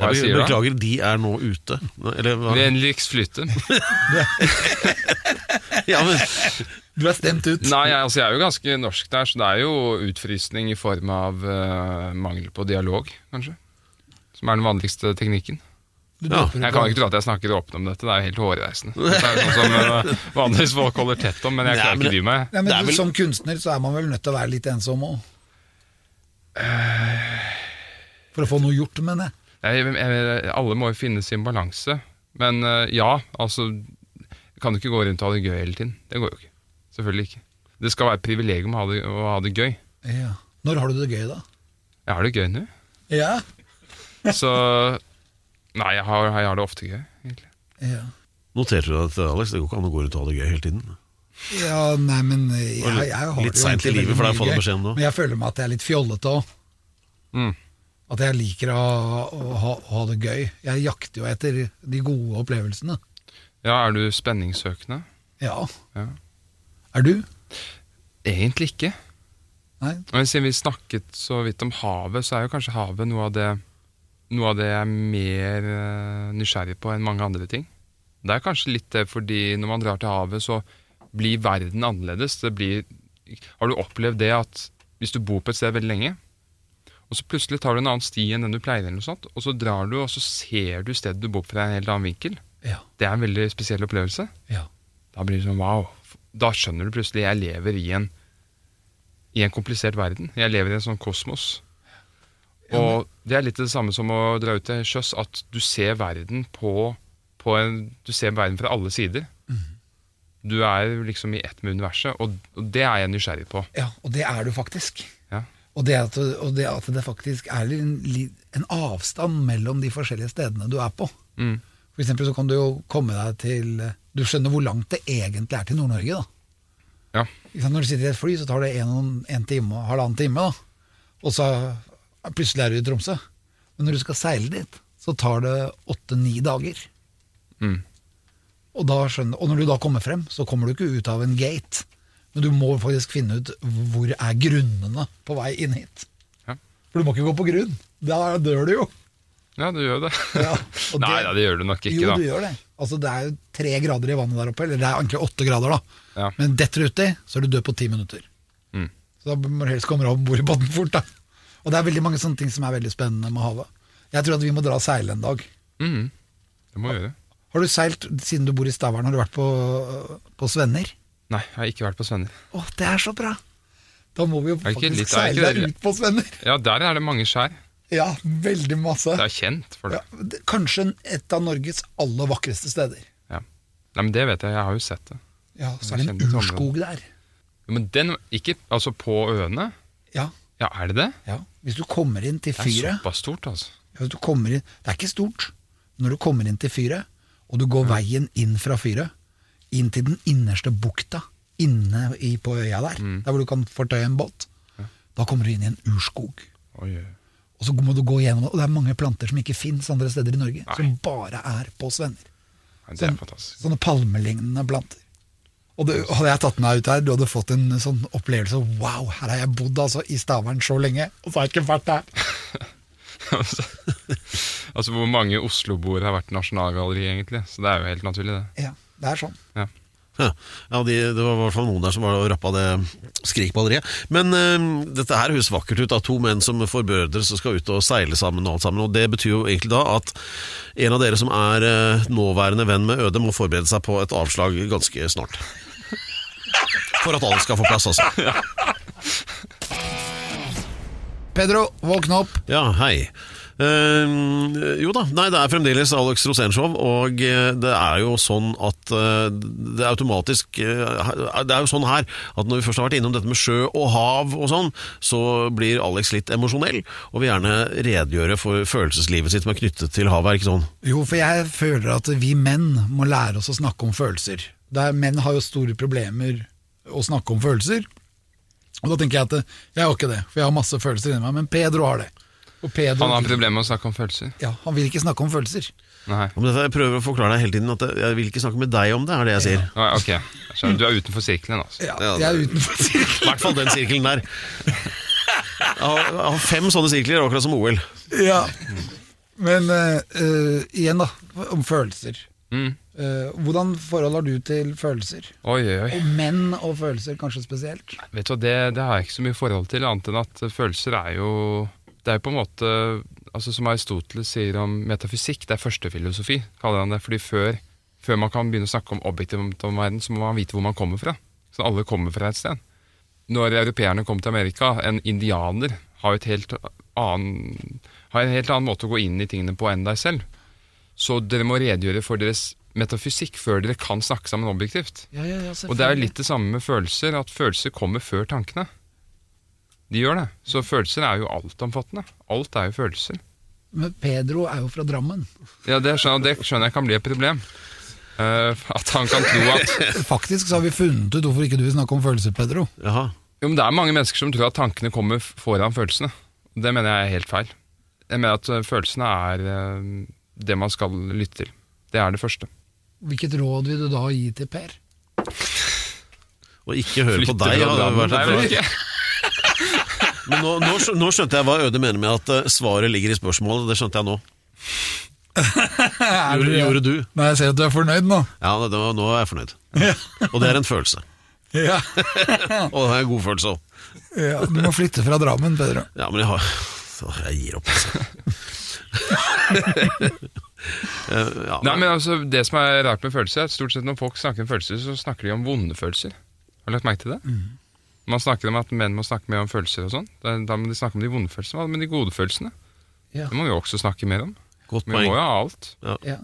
Speaker 7: Jeg
Speaker 5: Jeg
Speaker 7: sier da?
Speaker 5: beklager, de er nå ute. Eller hva?
Speaker 7: Vennligst flytte. [laughs]
Speaker 5: Ja, men,
Speaker 4: Du er stemt ut.
Speaker 7: Nei, jeg, altså, jeg er jo ganske norsk der, så det er jo utfrysning i form av uh, mangel på dialog, kanskje. Som er den vanligste teknikken.
Speaker 5: Ja,
Speaker 7: Jeg kan ikke tro at jeg snakker åpent om dette, det er jo helt hårreisende. [laughs] Det er jo sånn som eh, vanligvis folk holder tett om, men jeg klarer ikke dy meg.
Speaker 4: Nei, men
Speaker 5: Det vel-
Speaker 4: Som kunstner så er man vel nødt til å være litt ensom òg? For å få noe gjort, mener jeg.
Speaker 7: Jeg, jeg, alle må jo finne sin balanse. Men eh, ja, altså Kan du ikke gå rundt og ha det gøy hele tiden? Det går jo ikke. Selvfølgelig ikke. Det skal være et privilegium å ha det, å ha det gøy.
Speaker 4: Ja. Når har du det gøy, da?
Speaker 7: Jeg har det gøy nå.
Speaker 4: Ja.
Speaker 7: Så Nei, jeg har, jeg har det ofte gøy, egentlig.
Speaker 4: Ja,
Speaker 5: noterte du deg dette, Alex? Det går ikke an å gå rundt og ha det gøy hele tiden.
Speaker 4: ja nei, men jeg, jeg, jeg har
Speaker 5: Litt
Speaker 4: seint
Speaker 5: sent i livet for deg å få den beskjeden nå.
Speaker 4: Men jeg føler meg at jeg er litt fjollete òg.
Speaker 7: Mm.
Speaker 4: At jeg liker å, å, ha, å ha det gøy. Jeg jakter jo etter de gode opplevelsene.
Speaker 7: Ja, er du spenningssøkende?
Speaker 4: Ja.
Speaker 7: Ja.
Speaker 4: Er du?
Speaker 7: Egentlig ikke.
Speaker 4: Nei?
Speaker 7: Men siden vi snakket så vidt om havet, så er jo kanskje havet noe av det Noe av det jeg er mer eh, nysgjerrig på enn mange andre ting. Det er kanskje litt det fordi når man drar til havet, så blir verden annerledes. Det blir Har du opplevd det at hvis du bor på et sted veldig lenge, og så plutselig tar du en annen sti enn den du pleier, eller noe sånt, og så drar du, og så ser du stedet du bor på fra en helt annen vinkel.
Speaker 4: Ja.
Speaker 7: Det er en veldig spesiell opplevelse.
Speaker 4: ja.
Speaker 7: Da blir det sånn wow. Da skjønner du plutselig jeg lever i en i en komplisert verden. Jeg lever i en sånn kosmos. Og det er litt det samme som å dra ut til sjøs, at du ser verden på, på en, Du ser verden fra alle sider. Du er liksom i ett med universet, og, og det er jeg nysgjerrig på.
Speaker 4: Ja, og det er du faktisk.
Speaker 7: Ja.
Speaker 4: Og det at, og det, at det faktisk er en, en avstand mellom de forskjellige stedene du er på.
Speaker 7: Mm.
Speaker 4: For eksempel så kan du jo komme deg til Du skjønner hvor langt det egentlig er til Nord-Norge, da.
Speaker 7: Ja.
Speaker 4: Når du sitter i et fly, så tar det en, en time og halvannen time, da. Og så plutselig er du i Tromsø. Men når du skal seile dit, så tar det åtte-ni dager.
Speaker 7: Mm.
Speaker 4: Og, da skjønner, og når du da kommer frem, så kommer du ikke ut av en gate. Men du må faktisk finne ut hvor er grunnene på vei inn hit.
Speaker 7: Ja.
Speaker 4: For du må ikke gå på grunn. Da dør du jo.
Speaker 7: Ja, du gjør det.
Speaker 4: Ja,
Speaker 7: Nei [laughs]
Speaker 4: det-
Speaker 7: da, det gjør du nok ikke,
Speaker 4: jo,
Speaker 7: da.
Speaker 4: du gjør det. Altså, det er jo tre grader i vannet der oppe, eller det er egentlig åtte grader, da.
Speaker 7: Ja.
Speaker 4: Men detter du uti, så er du død på ti minutter.
Speaker 7: Mm.
Speaker 4: Så da må du helst komme deg om bord i båten fort, da. Og det er veldig mange sånne ting som er veldig spennende med havet. Jeg tror at vi må dra og seile en dag.
Speaker 7: Mm, Det må vi gjøre.
Speaker 4: Har du seilt, siden du bor i Stavern, har du vært på, på Svenner?
Speaker 7: Nei, jeg har ikke vært på Svenner.
Speaker 4: Å, det er så bra! Da må vi jo faktisk
Speaker 7: litt-
Speaker 4: seile deg ut på Svenner.
Speaker 7: Ja, der er det mange skjær.
Speaker 4: Ja, veldig masse.
Speaker 7: Det er kjent for det.
Speaker 4: Ja, det- kanskje et av Norges aller vakreste steder.
Speaker 7: Ja. Nei, men det vet jeg, jeg har jo sett det.
Speaker 4: Ja, så er det en urskog der.
Speaker 7: Ja, men den, ikke altså på øene?
Speaker 4: Ja,
Speaker 7: Ja, er det det?
Speaker 4: ja. Hvis du kommer inn til
Speaker 7: Det er såpass stort, altså.
Speaker 4: hvis du inn, Det er ikke stort. Når du kommer inn til fyret, og du går veien inn fra fyret, inn til den innerste bukta inne i, på øya der,
Speaker 7: Mm.
Speaker 4: der hvor du kan fortøye en båt, da kommer du inn i en urskog.
Speaker 7: Oi.
Speaker 4: Og så må du gå gjennom det, og det er mange planter som ikke fins andre steder i Norge, som bare er på Svenner.
Speaker 7: Nei, Det er
Speaker 4: Sånn-. Sånne palmelignende planter. Og det, hadde jeg tatt meg ut her, du hadde fått en sånn opplevelse Wow, her har jeg bodd altså i Stavern så lenge, og så har jeg ikke vært der.
Speaker 7: altså, [laughs] altså, hvor mange Oslo-boere har vært i Nasjonalgalleriet, egentlig? Så det er jo helt naturlig, det.
Speaker 4: Ja, det er sånn.
Speaker 7: Ja.
Speaker 5: Ja, ja de, det var i hvert fall noen der som var og rappa det skrikballeriet. Men uh, dette her høres vakkert ut av to menn som forbrødre som skal ut og seile sammen. Og alt sammen, og det betyr jo egentlig da at en av dere som er uh, nåværende venn med Øde, må forberede seg på et avslag ganske snart. For at alle skal få plass, altså.
Speaker 4: Pedro, våkne opp.
Speaker 5: Ja, hei. Eh, jo da, nei, det er fremdeles Alex Rosénshow, og eh, det er jo sånn at uh, det er automatisk uh, Det er jo sånn her at når vi først har vært innom dette med sjø og hav og sånn, så blir Alex litt emosjonell, og vil gjerne redegjøre for følelseslivet sitt som er knyttet til havet, er ikke sånn?
Speaker 4: Jo, for jeg føler at vi menn må lære oss å snakke om følelser. Der menn har jo store problemer å snakke om følelser. Og da tenker jeg at jeg har ikke det, for jeg har masse følelser inni meg, men Pedro har det. Og Pedro,
Speaker 7: Han har problemer med å snakke om følelser.
Speaker 4: ja, han vil ikke snakke om følelser.
Speaker 7: Nei.
Speaker 5: Om dette, jeg prøver å forklare deg hele tiden at jeg vil ikke snakke med deg om det, er det jeg sier.
Speaker 7: Ja. Ok, så. Du er utenfor sirkelen, altså.
Speaker 4: Ja,
Speaker 5: Ja,
Speaker 4: jeg er utenfor sirkelen.
Speaker 5: I hvert fall den sirkelen der. Jeg har, fem sånne sirkler, akkurat som OL.
Speaker 4: Ja. Men eh, eh, igjen, da, om følelser.
Speaker 7: Mm.
Speaker 4: Uh, hvordan forhold har du til følelser?
Speaker 7: Oi, oi.
Speaker 4: Og menn og følelser, kanskje spesielt?
Speaker 7: Vet du hva, det, det har jeg ikke så mye forhold til, annet enn at følelser er jo Det er jo på en måte altså Som Aristoteles sier om metafysikk, det er førstefilosofi, kaller han det. Fordi før, før man kan begynne å snakke om objektivt om verden, så må man vite hvor man kommer fra. Så alle kommer fra et sted. Når europeerne kom til Amerika, en indianer har, et helt annen, har en helt annen måte å gå inn i tingene på enn deg selv. Så dere må redegjøre for deres metafysikk før dere kan snakke sammen objektivt.
Speaker 4: Ja, ja, ja,
Speaker 7: Og det er litt det samme med følelser, at følelser kommer før tankene. De gjør det. Så følelser er jo altomfattende. Alt er jo følelser.
Speaker 4: Men Pedro er jo fra Drammen.
Speaker 7: Ja, Det skjønner, det skjønner jeg kan bli et problem. Uh, at han kan tro at [laughs]
Speaker 4: Faktisk så har vi funnet ut hvorfor ikke du vil snakke om følelser, Pedro.
Speaker 5: Jaha.
Speaker 7: Jo, men Det er mange mennesker som tror at tankene kommer foran følelsene. Det mener jeg er helt feil. Jeg mener at eh, følelsene er eh, det man skal lytte til. Det er det første.
Speaker 4: Hvilket råd vil du da gi til Per?
Speaker 5: Å ikke høre på
Speaker 7: Flytte
Speaker 5: deg. hadde vært et
Speaker 7: jeg
Speaker 5: bra-
Speaker 7: vet ikke.
Speaker 5: Men nå, nå, skjø- nå skjønte jeg hva Øde mener med at eh, svaret ligger i spørsmålet. Det skjønte jeg nå. [laughs] Gjorde, gjorde du?
Speaker 4: Nei, jeg ser at du er fornøyd nå.
Speaker 5: Ja, det, det var, nå er jeg fornøyd. Og det er en følelse. [laughs]
Speaker 4: Ja. [laughs]
Speaker 5: Og det er en god følelse òg.
Speaker 4: ja, Du må flytte fra Drammen, Pedro.
Speaker 5: Ja, men jeg har så Jeg gir opp, altså. Eh, ja,
Speaker 7: Nei, men altså, Det som er rart med følelser, er at stort sett når folk snakker om følelser, så snakker de om vonde følelser. Har du lagt merke til det? Man snakker om at menn må snakke mer om følelser og sånn. Da, da må de snakke om de vonde følelsene. men de gode følelsene?
Speaker 4: Ja.
Speaker 7: Det må vi også snakke mer om.
Speaker 5: Godt
Speaker 7: Vi må jo ha alt.
Speaker 4: Ja.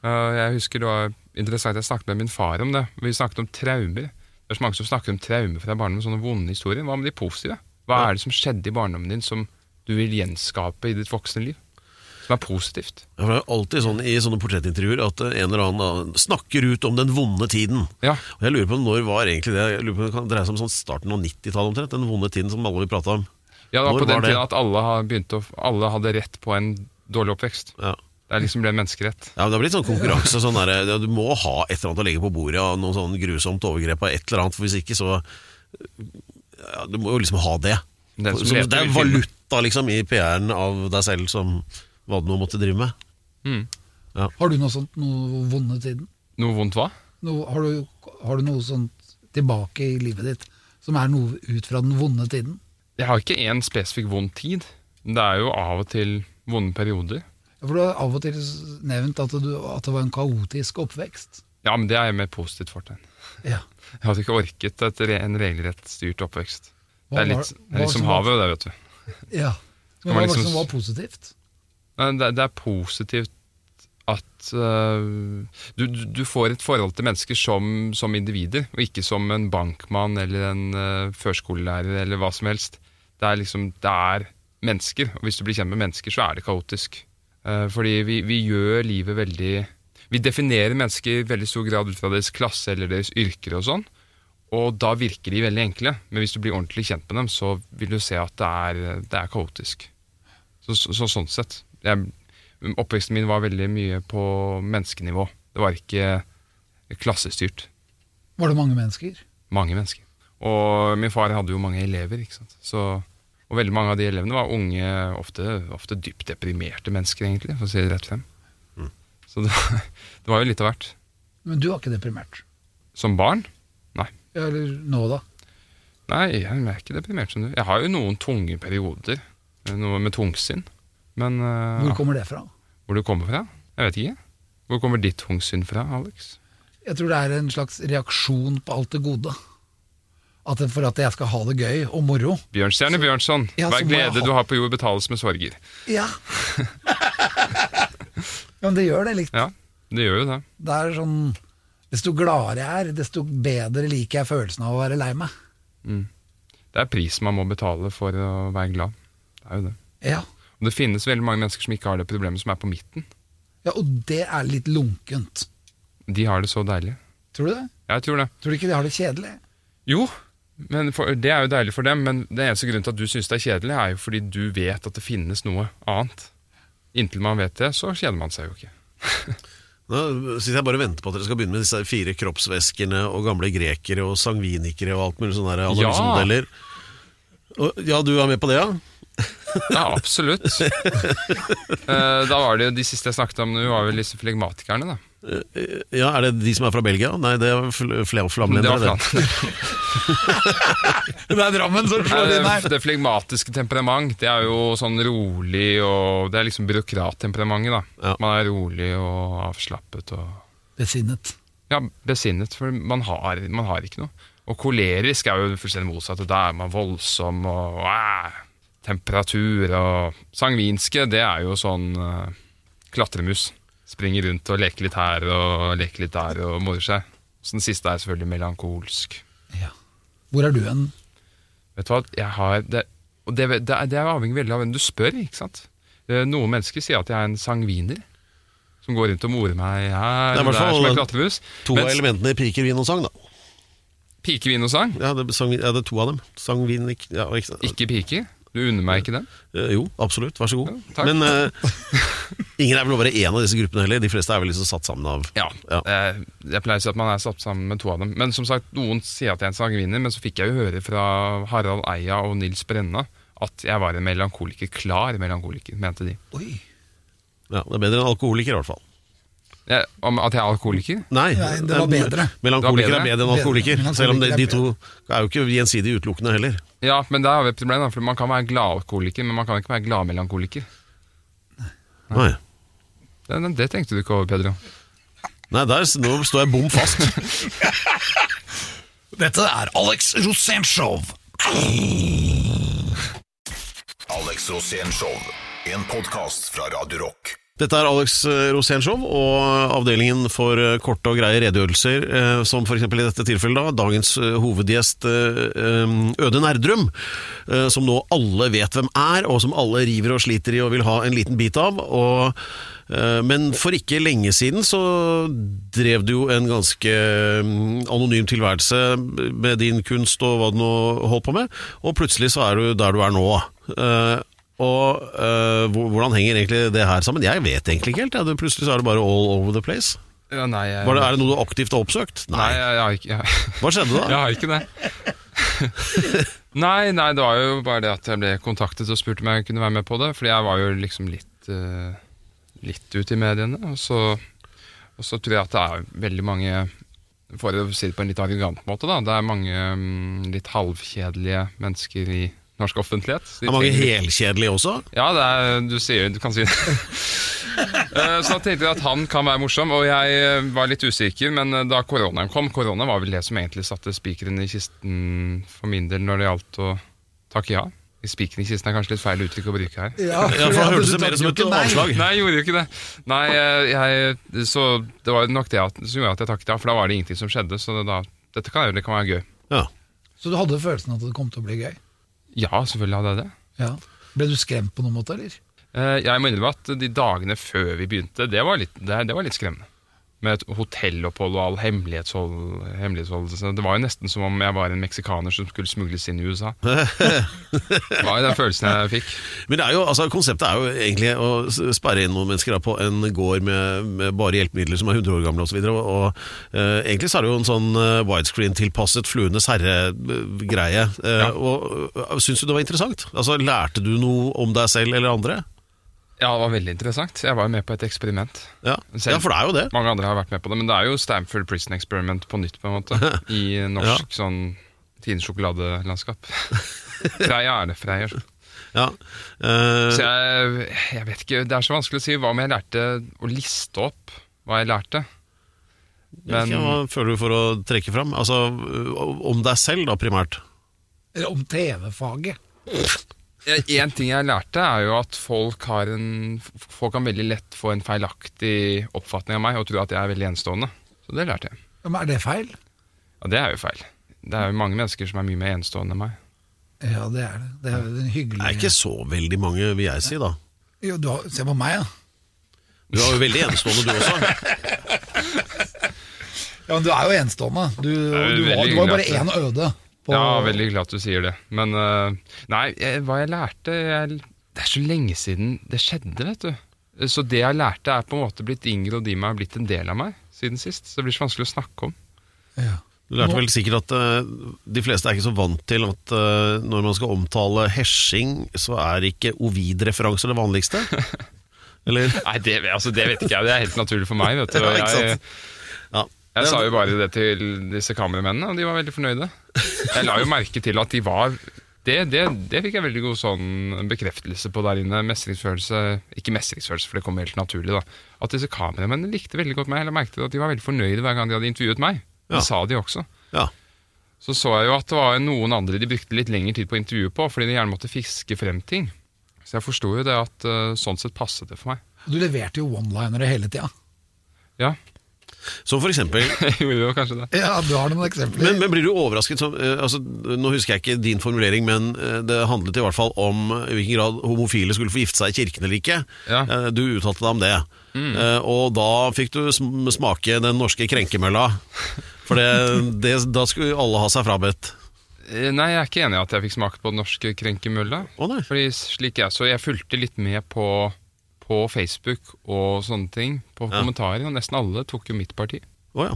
Speaker 7: Uh, jeg husker det var interessant jeg snakket med min far om det. Vi snakket om traumer. Det er så mange som snakker om traumer fra barndommen, sånne vonde historier. Hva med de positive? Hva er det som skjedde i barndommen din som du vil gjenskape i ditt voksne liv? Som er positivt?
Speaker 5: Ja, for Det er alltid sånn i sånne portrettintervjuer at en eller annen snakker ut om den vonde tiden.
Speaker 7: Ja.
Speaker 5: Og jeg lurer på når var egentlig det Jeg lurer på Det kan dreie seg om sånn starten av 90-tallet omtrent. Den vonde tiden som alle vil prate om.
Speaker 7: Ja, det var
Speaker 5: Når
Speaker 7: på den tida at alle, har å, alle hadde rett på en dårlig oppvekst.
Speaker 5: Ja.
Speaker 7: Det er liksom ble en menneskerett.
Speaker 5: Ja, men Det har blitt sånn konkurranse. Sånn der, du må ha et eller annet å legge på bordet av noe sånn grusomt overgrep av et eller annet. For hvis ikke, så ja, Du må jo liksom ha det. Det er valuta liksom i PR-en av deg selv som hva du nå måtte drive med.
Speaker 7: Mm.
Speaker 4: Har du noe sånt, noe vonde tiden?
Speaker 7: Noe vondt hva?
Speaker 4: Noe, har, du, har du noe sånt tilbake i livet ditt som er noe ut fra den vonde tiden?
Speaker 7: Jeg har ikke én spesifikk vond tid. Det er jo av og til vonde perioder.
Speaker 4: Ja, For du har av og til nevnt at, du, at det var en kaotisk oppvekst.
Speaker 7: Ja, men det er jo med positivt fortegn.
Speaker 4: Ja.
Speaker 7: Jeg hadde ikke orket et, re- en regelrett styrt oppvekst. Det er litt, det
Speaker 4: hva
Speaker 7: er litt som
Speaker 4: som
Speaker 7: havet, det, vet du.
Speaker 4: ja. Men hva var det
Speaker 7: liksom
Speaker 4: som var positivt?
Speaker 7: Det, det er positivt at uh, du, du- får et forhold til mennesker som, som individer, og ikke som en bankmann eller en uh, førskolelærer eller hva som helst. Det er liksom, det er mennesker, og hvis du blir kjent med mennesker, så er det kaotisk. Uh, fordi vi, vi gjør livet veldig Vi definerer mennesker i veldig stor grad ut fra deres klasse eller deres yrker og sånn, og da virker de veldig enkle. Men hvis du blir ordentlig kjent med dem, så vil du se at det er, det er kaotisk. Så, så sånn sett. Jeg, oppveksten min var veldig mye på menneskenivå. Det var ikke klassestyrt.
Speaker 4: Var det mange mennesker?
Speaker 7: Mange mennesker. Og min far hadde jo mange elever, ikke sant. Så, og veldig mange av de elevene var unge, ofte, ofte dypt deprimerte mennesker, egentlig, for å si det rett frem. Så det, [laughs] det var jo litt av hvert.
Speaker 4: Men du var ikke deprimert?
Speaker 7: Som barn? Nei.
Speaker 4: Ja, Eller nå, da?
Speaker 7: Nei, jeg er ikke deprimert som du. Jeg har jo noen tunge perioder. Noe med tungsinn. Men uh,
Speaker 4: Hvor kommer det fra?
Speaker 7: hvor det kommer fra? Jeg vet ikke. Hvor kommer ditt tungsinn fra, Alex?
Speaker 4: Jeg tror det er en slags reaksjon på alt det gode. At for at jeg skal ha det gøy og moro.
Speaker 7: Bjørnstjerne Bjørnson,
Speaker 4: Ja,
Speaker 7: hver glede
Speaker 4: ha-
Speaker 7: du har på jord betales med sorger.
Speaker 4: Ja. [laughs] men det gjør det likt.
Speaker 7: Ja, det gjør jo det.
Speaker 4: Det er sånn Desto gladere jeg er, desto bedre liker jeg følelsen av å være lei meg.
Speaker 7: Det er prisen man må betale for å være glad. Det er jo det.
Speaker 4: Ja,
Speaker 7: det finnes veldig mange mennesker som ikke har det problemet som er på midten.
Speaker 4: ja Og det er litt lunkent.
Speaker 7: De har det så deilig.
Speaker 4: Tror du det?
Speaker 7: Jeg tror det.
Speaker 4: Tror du ikke de har det kjedelig?
Speaker 7: Jo, men for, det er jo deilig for dem, men den eneste grunnen til at du syns det er kjedelig, er jo fordi du vet at det finnes noe annet. Inntil man vet det, så kjeder man seg jo ikke. [laughs]
Speaker 5: Nå sitter jeg bare og venter på at dere skal begynne med disse fire kroppsvæskene og gamle grekere og sangvinikere og alt mulig sånne analysemodeller. Ja. ja, du er med på det, ja?
Speaker 7: Ja, absolutt. Eh, da var det jo de siste jeg snakket om nå, var vel disse flegmatikerne, da.
Speaker 5: Ja, Er det de som er fra Belgia? Nei, det er fl fl
Speaker 7: Det
Speaker 5: flamlendere.
Speaker 7: var
Speaker 5: det. [laughs]
Speaker 4: Det er Drammen som slår inn her!
Speaker 7: det, det flegmatiske temperament, det er jo sånn rolig og Det er liksom byråkrattemperamentet, da.
Speaker 5: Ja.
Speaker 7: Man er rolig og avslappet og
Speaker 4: Besinnet.
Speaker 7: Ja, besinnet, for man har, man har ikke noe. Og kolerisk er jo fullstendig motsatt. Da er man voldsom og æh, temperatur og Sangvinske, det er jo sånn uh, klatremus. Springer rundt og leker litt her og leker litt der og morer seg. Så den siste er selvfølgelig melankolsk.
Speaker 4: Ja. Hvor er du hen?
Speaker 7: Vet du hva, jeg har det, Og det, det, det er avhengig veldig av hvem du spør, ikke sant. Eh, Noen mennesker sier at jeg er en sangviner. Som går rundt og morer meg her
Speaker 5: Det er
Speaker 7: og der som en klatremus.
Speaker 5: To av elementene i piker, vin og sang, da.
Speaker 7: pikevin og sang,
Speaker 5: Ja, det, sang, ja, det er to av dem. Sang, vin ja, ikke,
Speaker 7: ikke piker. Du unner meg ikke den?
Speaker 5: Eh, Jo, absolutt. Vær så god.
Speaker 7: Ja.
Speaker 5: Men eh, [laughs] ingen er vel å være én av disse gruppene heller. De fleste er vel liksom satt sammen av
Speaker 7: Ja.
Speaker 5: Ja.
Speaker 7: eh, Jeg pleier å si at man er satt sammen med to av dem. Men som sagt, noen sier at jeg er en sangviner, men så fikk jeg jo høre fra Harald Eia og Nils Brenna at jeg var en melankoliker. Klar melankoliker, mente de.
Speaker 4: Oi.
Speaker 5: Ja, Det er bedre enn alkoholiker, i hvert fall.
Speaker 7: Om at jeg er alkoholiker?
Speaker 5: Nei,
Speaker 4: Nei, det var bedre.
Speaker 5: Melankoliker er
Speaker 7: bedre.
Speaker 5: enn alkoholiker.
Speaker 4: Bedre.
Speaker 5: Selv om det, de to er jo ikke gjensidig utelukkende heller.
Speaker 7: Ja, men der har vi et problem, for man kan være gladalkoholiker, men man kan ikke være gladmelankoliker.
Speaker 5: Nei.
Speaker 7: Det, det tenkte du ikke over, Pedro.
Speaker 5: Nei, der, nå står jeg bom fast. [laughs]
Speaker 4: Dette er Alex Rosénshow.
Speaker 6: Alex Rosénshow, En podkast fra Radio Rock.
Speaker 5: Dette er Alex eh, Rosénshow og avdelingen for eh, korte og greie redegjørelser, eh, som f.eks. i dette tilfellet da, dagens eh, hovedgjest eh, eh, Øde Nerdrum, eh, som nå alle vet hvem er, og som alle river og sliter i og vil ha en liten bit av. Og, eh, men for ikke lenge siden så drev du jo en ganske anonym tilværelse med din kunst og hva du nå holdt på med, og plutselig så er du der du er nå. Og øh, hvordan henger egentlig det her sammen? Jeg vet egentlig ikke helt. Ja. Plutselig så er det bare all over the place.
Speaker 7: Ja, nei, jeg,
Speaker 5: Var det, er det noe du aktivt har oppsøkt?
Speaker 7: nei, jeg, jeg, har ikke, jeg,
Speaker 5: Hva skjedde da? [laughs]
Speaker 7: jeg har ikke det. [laughs] nei, nei, det var jo bare det at jeg ble kontaktet og spurte om jeg kunne være med på det. Fordi jeg var jo liksom litt, uh, litt ute i mediene. Og så, og så tror jeg at det er veldig mange For å si det på en litt arrogant måte, da. Det er mange um, litt halvkjedelige mennesker i norsk offentlighet. De det
Speaker 5: Er mange
Speaker 7: trenger-
Speaker 5: helkjedelige også?
Speaker 7: ja, det er, du, sier, du kan si det. [laughs] Eh, Så da tenkte jeg at han kan være morsom, og jeg eh, var litt usikker. Men eh, da koronaen kom Korona var vel det som egentlig satte spikeren i kisten for min del når det gjaldt å takke ja. Spikeren i kisten er kanskje litt feil uttrykk å bruke her.
Speaker 5: Ja, for da hørtes det mer som et avslag.
Speaker 7: Nei, jeg gjorde jo ikke det. Nei, jeg, Så det var nok det at, som gjorde at jeg takket ja, for da var det ingenting som skjedde. Så det, da, dette kan, det kan være gøy.
Speaker 5: Ja.
Speaker 4: Så du hadde følelsen at det kom til å bli gøy?
Speaker 7: Ja, selvfølgelig hadde jeg det.
Speaker 4: Ja. Ble du skremt på noen måte, eller?
Speaker 7: Eh, Jeg må innrømme at de dagene før vi begynte, det var litt, det, det var litt skremmende. Med et hotellopphold og all hemmelighetshold, hemmelighetsholdelse. Det var jo nesten som om jeg var en meksikaner som skulle smugles inn i USA. [laughs] Det var jo den følelsen jeg fikk.
Speaker 5: Men det er jo, altså, konseptet er jo egentlig å sperre inn noen mennesker da, på en gård med, med bare hjelpemidler som er 100 år gamle osv. Og, og, uh, egentlig så er det jo en sånn eh, widescreen-tilpasset Fluenes herre-greie. Uh,
Speaker 7: Ja.
Speaker 5: og uh, Syns du det var interessant? Altså, Lærte du noe om deg selv eller andre?
Speaker 7: Ja, det var veldig interessant. Jeg var jo med på et eksperiment.
Speaker 5: Ja,
Speaker 7: Selv-
Speaker 5: ja for det er jo det.
Speaker 7: Mange andre har vært med på det, men det er jo Stamford Prison Experiment på nytt, på en måte. [laughs] I norsk sånn Tine sjokoladelandskap. [laughs] Freia er det. Freier.
Speaker 5: Ja. øh...
Speaker 7: Så jeg, jeg vet ikke, Det er så vanskelig å si hva om jeg lærte å liste opp hva jeg lærte. Men
Speaker 5: ja, hva føler du for å trekke fram? Altså, om deg selv, da, primært.
Speaker 4: Eller om TV-faget?
Speaker 7: En ting jeg lærte, er jo at folk, har en, folk kan veldig lett få en feilaktig oppfatning av meg og tro at jeg er veldig enestående. Så det lærte jeg.
Speaker 4: Ja, Men er det feil?
Speaker 7: Ja, det er jo feil. Det er jo mange mennesker som er mye mer enestående enn meg.
Speaker 4: Ja, det er det. Det er jo hyggelig...
Speaker 5: Det er ikke så veldig mange, vil jeg si, da.
Speaker 4: jo, du har, Se på meg, da.
Speaker 5: Du er jo veldig enestående, du også.
Speaker 4: Ja, men Du er jo enestående. Du, du, var, du var jo bare én øde. På,
Speaker 7: Ja, veldig glad at du sier det. Men øh, nei, jeg, hva jeg lærte jeg, Det er så lenge siden det skjedde, vet du. Så det jeg lærte, er på en måte blitt Ingrid og Dima er blitt en del av meg siden sist. Så det blir så vanskelig å snakke om.
Speaker 4: Ja.
Speaker 5: Du lærte vel sikkert at uh, de fleste er ikke så vant til at uh, når man skal omtale hesjing, så er ikke Ovid-referanser det vanligste? [laughs] Eller?
Speaker 7: Nei, det, altså, det vet ikke jeg. Det er helt naturlig for meg. vet du. [laughs] Jeg?
Speaker 5: Ja.
Speaker 7: Jeg sa jo bare det til disse kameramennene, og de var veldig fornøyde. Jeg la jo merke til at de var det, det, det fikk jeg veldig god sånn bekreftelse på der inne. Mestringsfølelse Ikke mestringsfølelse, for det kom helt naturlig. da At disse kameramennene likte veldig godt meg. eller merkte at de var veldig fornøyde hver gang de hadde intervjuet meg. Det
Speaker 5: Ja.
Speaker 7: sa de også.
Speaker 5: Ja.
Speaker 7: Så så jeg jo at det var noen andre de brukte litt lengre tid på å intervjue på, fordi de gjerne måtte fiske frem ting. Så jeg forsto jo det at eh, sånn sett passet det for meg.
Speaker 4: Du leverte jo one-linere hele tida.
Speaker 7: Ja,
Speaker 5: Som for eksempel [laughs]
Speaker 7: jeg gjorde jo kanskje det.
Speaker 4: Ja, du har noen eksempler.
Speaker 5: men, men blir du overrasket som, eh, altså, Nå husker jeg ikke din formulering, men eh, det handlet i hvert fall om i hvilken grad homofile skulle få gifte seg i kirken eller ikke.
Speaker 7: Ja.
Speaker 5: Eh, Du uttalte deg om det. Eh, Og da fikk du sm- smake den norske krenkemølla. For det, det, da skulle alle ha seg frabedt.
Speaker 7: Eh, Nei, jeg er ikke enig i at jeg fikk smake på den norske krenkemølla.
Speaker 5: Å nei.
Speaker 7: Fordi slik jeg så Jeg fulgte litt med på, på Facebook og sånne ting, på
Speaker 5: Ja.
Speaker 7: kommentarer, og nesten alle tok jo mitt parti.
Speaker 5: Oh, ja.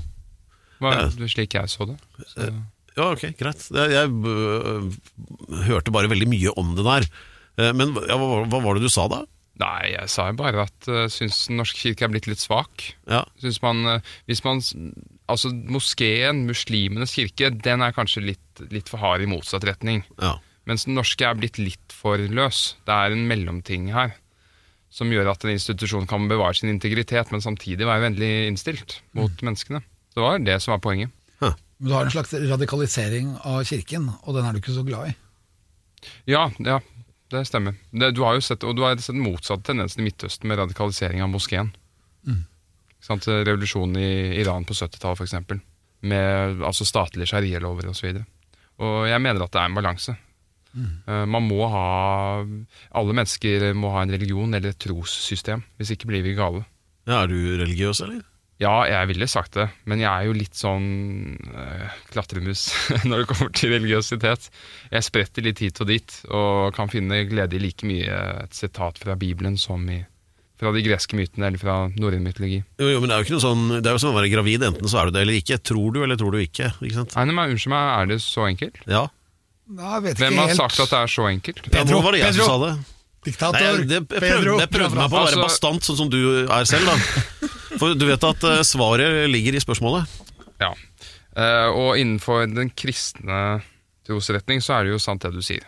Speaker 7: Var
Speaker 5: Ja.
Speaker 7: slik jeg så det. Så.
Speaker 5: Ja, ok, greit. Jeg, jeg øh, hørte bare veldig mye om det der. Eh, Men ja, hva, hva var det du sa da?
Speaker 7: Nei, jeg sa jo bare at jeg syns Den norske kirke er blitt litt svak.
Speaker 5: Ja,
Speaker 7: Synes man, uh, hvis man Altså, moskeen, muslimenes kirke, den er kanskje litt, litt for hard i motsatt retning.
Speaker 5: ja.
Speaker 7: Mens den norske er blitt litt for løs. Det er en mellomting her. Som gjør at en institusjon kan bevare sin integritet, men samtidig være vennlig innstilt mot menneskene. Det var det som var poenget.
Speaker 4: Men du har en slags radikalisering av kirken, og den er du ikke så glad i.
Speaker 7: Ja, ja. det stemmer. Det, du har jo sett, og du har sett den motsatte tendensen i Midtøsten med radikalisering av moskeen. Mm. Revolusjonen i Iran på 70-tallet f.eks. Med altså statlige sharialover osv. Og, så og jeg mener at det er en balanse. Eh, Man må ha Alle mennesker må ha en religion eller et trossystem. Hvis ikke blir vi gale.
Speaker 5: Ja, er du religiøs, eller?
Speaker 7: Ja, jeg ville sagt det, men jeg er jo litt sånn øh, klatremus [laughs] når det kommer til religiøsitet. Jeg spretter litt hit og dit, og kan finne glede i like mye et sitat fra Bibelen som i, fra de greske mytene eller fra norrøn mytologi.
Speaker 5: Jo, jo, men det er jo ikke noe sånn Det er jo som å være gravid, enten så er du det eller ikke. Tror du eller tror du ikke? ikke sant?
Speaker 7: Nei, men Unnskyld meg, er det så enkelt?
Speaker 5: Ja.
Speaker 4: Nei, vet
Speaker 7: Hvem
Speaker 4: ikke
Speaker 7: har
Speaker 4: helt.
Speaker 7: sagt at det er så enkelt?
Speaker 5: ja nå var det jeg
Speaker 4: Pedro.
Speaker 5: som sa det.
Speaker 4: Diktator.
Speaker 5: Nei, det, jeg prøvde,
Speaker 4: Pedro.
Speaker 5: jeg prøvde meg på å være
Speaker 7: Altså-
Speaker 5: bastant, sånn som du er selv, da. For du vet at uh, svaret ligger i spørsmålet.
Speaker 7: Ja. Uh, og innenfor den kristne trosretning så er det jo sant det du sier.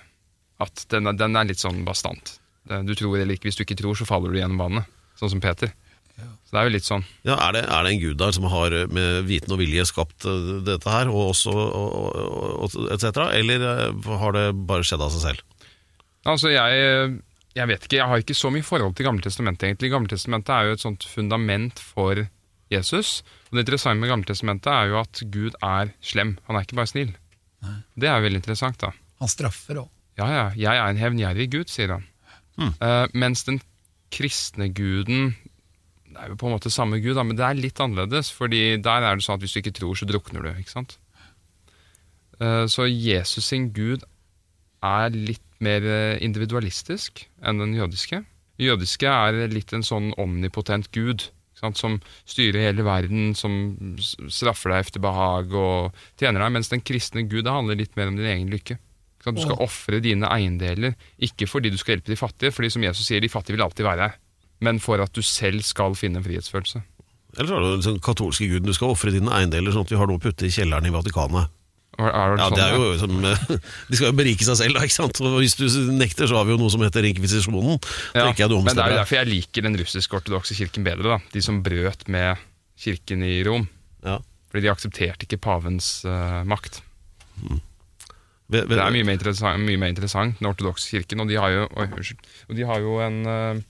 Speaker 7: At den er, den er litt sånn bastant. Du tror eller ikke. Hvis du ikke tror, så faller du gjennom vannet. Sånn som Peter. Så det er jo litt sånn.
Speaker 5: Ja, er, det, er det en gud der som har eh, med viten og vilje skapt eh, dette her, og også og, og, etc., eller eh, har det bare skjedd av seg selv?
Speaker 7: Altså, jeg, jeg vet ikke, jeg har ikke så mye forhold til Gammeltestamentet, egentlig. Gammeltestamentet er jo et sånt fundament for Jesus. Og det interessante med Gammeltestamentet er jo at Gud er slem. Han er ikke bare snill. Det er jo veldig interessant, da.
Speaker 4: Han straffer òg.
Speaker 7: Ja, ja, jeg er en hevngjerrig gud, sier han. Eh, mens den kristne guden Det er jo på en måte samme gud, da, men det er litt annerledes. fordi der er det sånn at hvis du ikke tror, så drukner du. ikke sant? Eh, så Jesus sin gud er litt mer eh, individualistisk enn den jødiske. Den jødiske er litt en sånn omnipotent gud. Som styrer hele verden, som straffer deg efter behag og tjener deg. Mens den kristne gud det handler litt mer om din egen lykke. Du skal ofre dine eiendeler, ikke fordi du skal hjelpe de fattige, fordi som Jesus sier, de fattige vil alltid være her. Men for at du selv skal finne en frihetsfølelse.
Speaker 5: Eller så er det den sånn katolske guden, du skal ofre dine eiendeler sånn at vi har noe å putte i kjelleren i Vatikanet.
Speaker 7: Er, er det
Speaker 5: Ja,
Speaker 7: sånn,
Speaker 5: det er jo som, eh, [laughs] De skal jo berike seg selv, da, ikke sant? Og hvis du nekter, så har vi jo noe som heter inkvisisjonen.
Speaker 7: Ja, men det er jo derfor jeg liker den russisk-ortodokse kirken bedre. da De som brøt med kirken i Rom.
Speaker 5: Ja.
Speaker 7: Fordi de aksepterte ikke pavens uh, makt.
Speaker 5: Ve- ve-
Speaker 7: Det er mye mer interessant, mye mer interessant den ortodokse kirken. Og de har jo, oi, unnskyld, og de har jo en eh,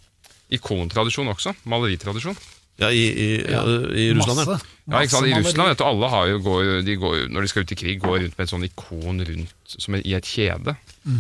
Speaker 7: ikontradisjon også. Maleritradisjon.
Speaker 5: Ja, i, i, ja. i Russland, ja.
Speaker 4: Masse.
Speaker 7: Ja, ikke sant? I Russland vet du, alle har jo, går, de går, når de skal ut i krig, går rundt med et sånn ikon rundt som i et kjede.
Speaker 5: ja.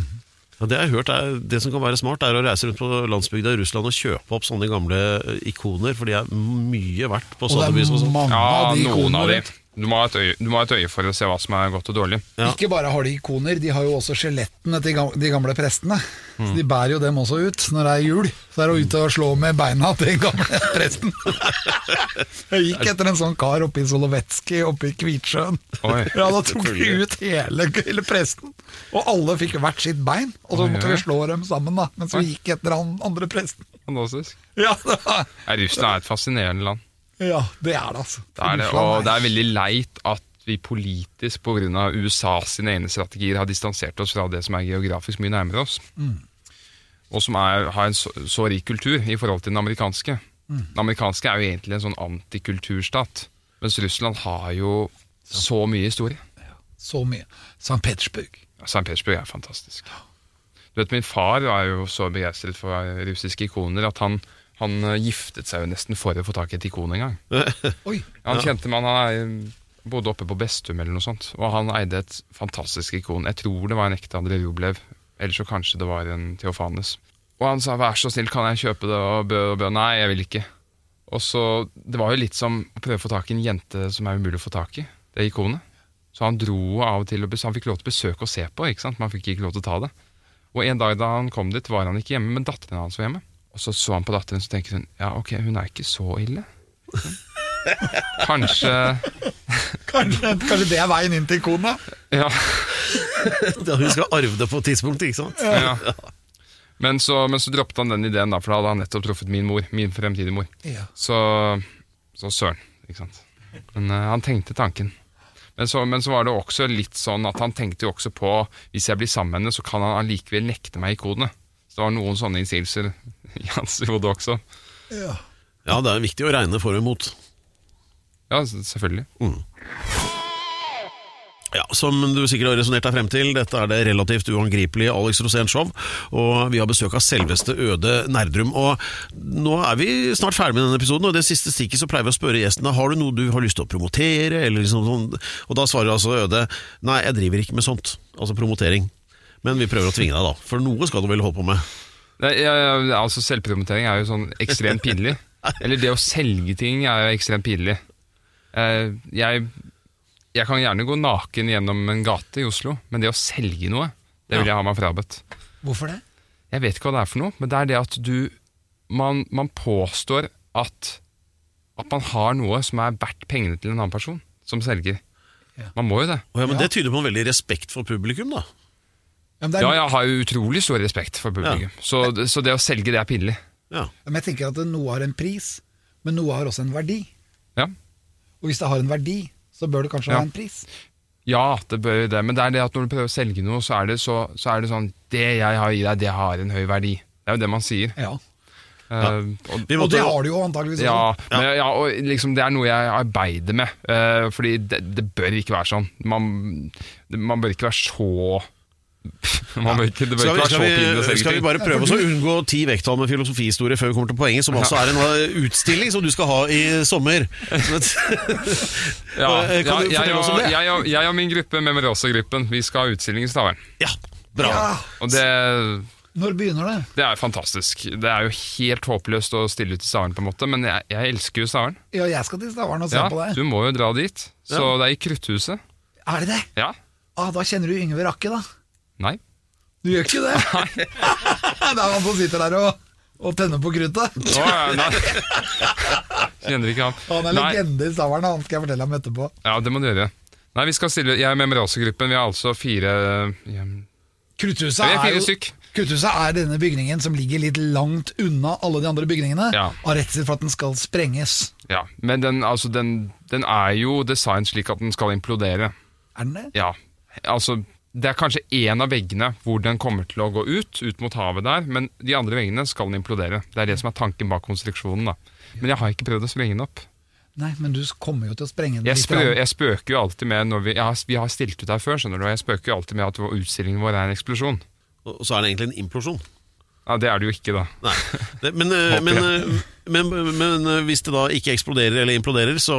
Speaker 5: Det jeg har hørt er, det som kan være smart, er å reise rundt på landsbygda i Russland og kjøpe opp sånne gamle ikoner, for de er mye verdt på
Speaker 4: Og det er
Speaker 5: sånn.
Speaker 4: mange
Speaker 7: Ja,
Speaker 4: av de
Speaker 7: noen av de. Du må, ha et øye, du må ha et øye for å se hva som er godt og dårlig.
Speaker 5: Ja.
Speaker 4: Ikke bare har de ikoner, de har jo også skjelettene til gam- de gamle prestene.
Speaker 5: Mm.
Speaker 4: Så De bærer jo dem også ut når det er jul. Så er det ute og slå med beina til den gamle [laughs] presten. [laughs] Jeg gikk etter en sånn kar oppe i Solovetskij, oppe i Kvitsjøen.
Speaker 7: Oi. [laughs]
Speaker 4: Ja, Da tok vi ut hele, hele presten, og alle fikk hvert sitt bein. Og så
Speaker 7: Oi,
Speaker 4: måtte
Speaker 7: oi.
Speaker 4: vi slå dem sammen, da mens vi gikk etter han andre presten.
Speaker 7: Fantastisk.
Speaker 4: Ja, det, var,
Speaker 7: Ja, Russland er et fascinerende land.
Speaker 4: Ja, det er det, altså.
Speaker 7: Det er det, og det er veldig leit at vi politisk pga. USA sine egne strategier har distansert oss fra det som er geografisk mye nærmere oss. Og som er, har en så, så rik kultur i forhold til den amerikanske. Den amerikanske er jo egentlig en sånn antikulturstat, mens Russland har jo så mye historie.
Speaker 4: Så mye. St. Petersburg.
Speaker 7: St. Petersburg er fantastisk. Du vet, Min far er jo så begeistret for russiske ikoner at han, han eh, giftet seg jo nesten for å få tak i et ikon en gang. [laughs]
Speaker 4: Oi,
Speaker 7: Han kjente meg, han bodde oppe på Bestum eller noe sånt, og han eide et fantastisk ikon. Jeg tror det var en ekte André Rublev, eller så kanskje det var en Theofanes. Og han sa 'vær så snill, kan jeg kjøpe det?' og bø og bø. Nei, jeg vil ikke. Og så, Det var jo litt som å prøve å få tak i en jente som er umulig å få tak i, det ikonet. Så han dro av og til, og han fikk lov til å besøke og se på, ikke sant? men han fikk ikke lov til å ta det. Og en dag da han kom dit, var han ikke hjemme, men datteren hans var hjemme. Og så så han på datteren, så tenkte hun ja, ok, hun er ikke så ille. Kanskje [laughs]
Speaker 4: kanskje, kanskje det er veien inn til kona?
Speaker 7: Ja. [laughs]
Speaker 5: Ja, Hun skal arve det på et tidspunkt, ikke sant?
Speaker 7: ja. Men, så, men så droppet han den ideen, da, for da hadde han nettopp truffet min mor. Min fremtidige mor.
Speaker 4: Ja.
Speaker 7: Så, så søren, ikke sant. Men uh, han tenkte tanken. Men så, men så var det også litt sånn at han tenkte jo også på hvis jeg blir sammen med henne, så kan han allikevel nekte meg i Så det var noen sånne innsigelser [laughs] i hans hode også.
Speaker 4: Ja.
Speaker 5: Ja, det er viktig å regne for og imot.
Speaker 7: Ja, selvfølgelig. selvfølgelig.
Speaker 5: Ja, Som du sikkert har resonnert deg frem til, dette er det relativt uangripelige Alex Rosén Show. Og vi har besøk av selveste Øde Nerdrum. Og nå er vi snart ferdig med denne episoden, og i det siste stikket så pleier vi å spørre gjestene har du noe du har lyst til å promotere. Eller liksom sånn. Og da svarer altså Øde nei, jeg driver ikke med sånt. Altså promotering. Men vi prøver å tvinge deg, da. For noe skal du vel holde på med?
Speaker 7: Nei, ja, ja, altså Selvpromotering er jo sånn ekstremt pinlig. [laughs] Eller det å selge ting er jo ekstremt pinlig. Uh, jeg, jeg kan gjerne gå naken gjennom en gate i Oslo, men det å selge noe, det vil jeg ha meg frabedt.
Speaker 4: Hvorfor det?
Speaker 7: Jeg vet ikke hva det er for noe, men det er det at du Man, man påstår at, at man har noe som er verdt pengene til en annen person, som selger.
Speaker 4: Ja.
Speaker 7: Man må jo det.
Speaker 5: Oh, ja, men Det tyder på en veldig respekt for publikum, da.
Speaker 4: Ja, er,
Speaker 7: Ja, jeg har jo utrolig stor respekt for publikum. Så, så det å selge, det er pinlig.
Speaker 5: Ja.
Speaker 4: men jeg tenker at noe har en pris, men noe har også en verdi.
Speaker 7: Ja.
Speaker 4: Og hvis det har en verdi, så bør det kanskje
Speaker 7: Ja.
Speaker 4: ha en pris.
Speaker 7: Ja, det bør det, men det er det at når du prøver å selge noe, så er det, så, så er det sånn Det jeg har i deg, det har en høy verdi. Det er jo det man sier.
Speaker 4: Ja.
Speaker 7: Eh, og,
Speaker 5: måtte,
Speaker 4: Og det har du jo antageligvis
Speaker 7: ja, men, ja, og liksom det er noe jeg arbeider med. Uh, fordi det, det bør ikke være sånn. Man, man bør ikke være så man bør ikke, Det bør
Speaker 5: skal,
Speaker 7: ikke
Speaker 5: vi,
Speaker 7: være
Speaker 5: skal,
Speaker 7: så pinlig å
Speaker 5: skal vi bare prøve oss å unngå ti vekttall med filosofihistorie før vi kommer til poenget, som også er en uh, utstilling som du skal ha i sommer. [laughs]
Speaker 7: Ja,
Speaker 5: Eh, kan
Speaker 7: ja,
Speaker 5: du fortelle oss om det?
Speaker 7: jeg, og, jeg og min gruppe, Memerosa-gruppen, vi skal ha utstilling i Stavern.
Speaker 5: Ja, bra.
Speaker 4: Ja,
Speaker 7: Og det,
Speaker 4: Når begynner det?
Speaker 7: det er fantastisk. Det er jo helt håpløst å stille ut i Stavern, på en måte, men jeg, jeg elsker jo Stavern.
Speaker 4: Ja, jeg skal til Stavern og se
Speaker 7: Ja,
Speaker 4: på deg.
Speaker 7: du må jo dra dit. Så
Speaker 5: Ja.
Speaker 7: det er i Krutthuset.
Speaker 4: Er det det?
Speaker 7: Ja.
Speaker 4: Ah, da kjenner du Yngve Rakke, da.
Speaker 7: Nei.
Speaker 4: Du gjør ikke det? [laughs] det er han som sitter der og, og tenner på kruttet.
Speaker 7: Ja, nei. Kjenner ikke han.
Speaker 4: Han er legende i Stavern, han skal jeg fortelle ham etterpå.
Speaker 7: Ja, det må du gjøre. Nei, vi skal stille Jeg er med Memerose-gruppen. Vi er altså fire ja, Krutthuset er
Speaker 4: er, jo,
Speaker 7: stykk.
Speaker 4: Kruthuset er denne bygningen som ligger litt langt unna alle de andre bygningene,
Speaker 7: Ja.
Speaker 4: av redsel for at den skal sprenges.
Speaker 7: Ja, men den, altså, den, den er jo designet slik at den skal implodere.
Speaker 4: Er den det?
Speaker 7: Ja, altså Det er kanskje én av veggene hvor den kommer til å gå ut, ut mot havet der, men de andre veggene skal den implodere. Det er det som er tanken bak konstruksjonen. da. Men jeg har ikke prøvd å sprenge den opp.
Speaker 4: Nei, men du kommer jo til å sprenge den
Speaker 7: Jeg,
Speaker 4: litt.
Speaker 7: spø, jeg spøker jo alltid med når vi, jeg har, vi har stilt ut her før, skjønner du, og jeg spøker jo alltid med at utstillingen vår er en eksplosjon.
Speaker 5: Og så er det egentlig en implosjon.
Speaker 7: Ja, Det er det jo ikke, da.
Speaker 5: Nei. Det, men, eh, men, eh, men, men eh, hvis det da ikke eksploderer eller imploderer, så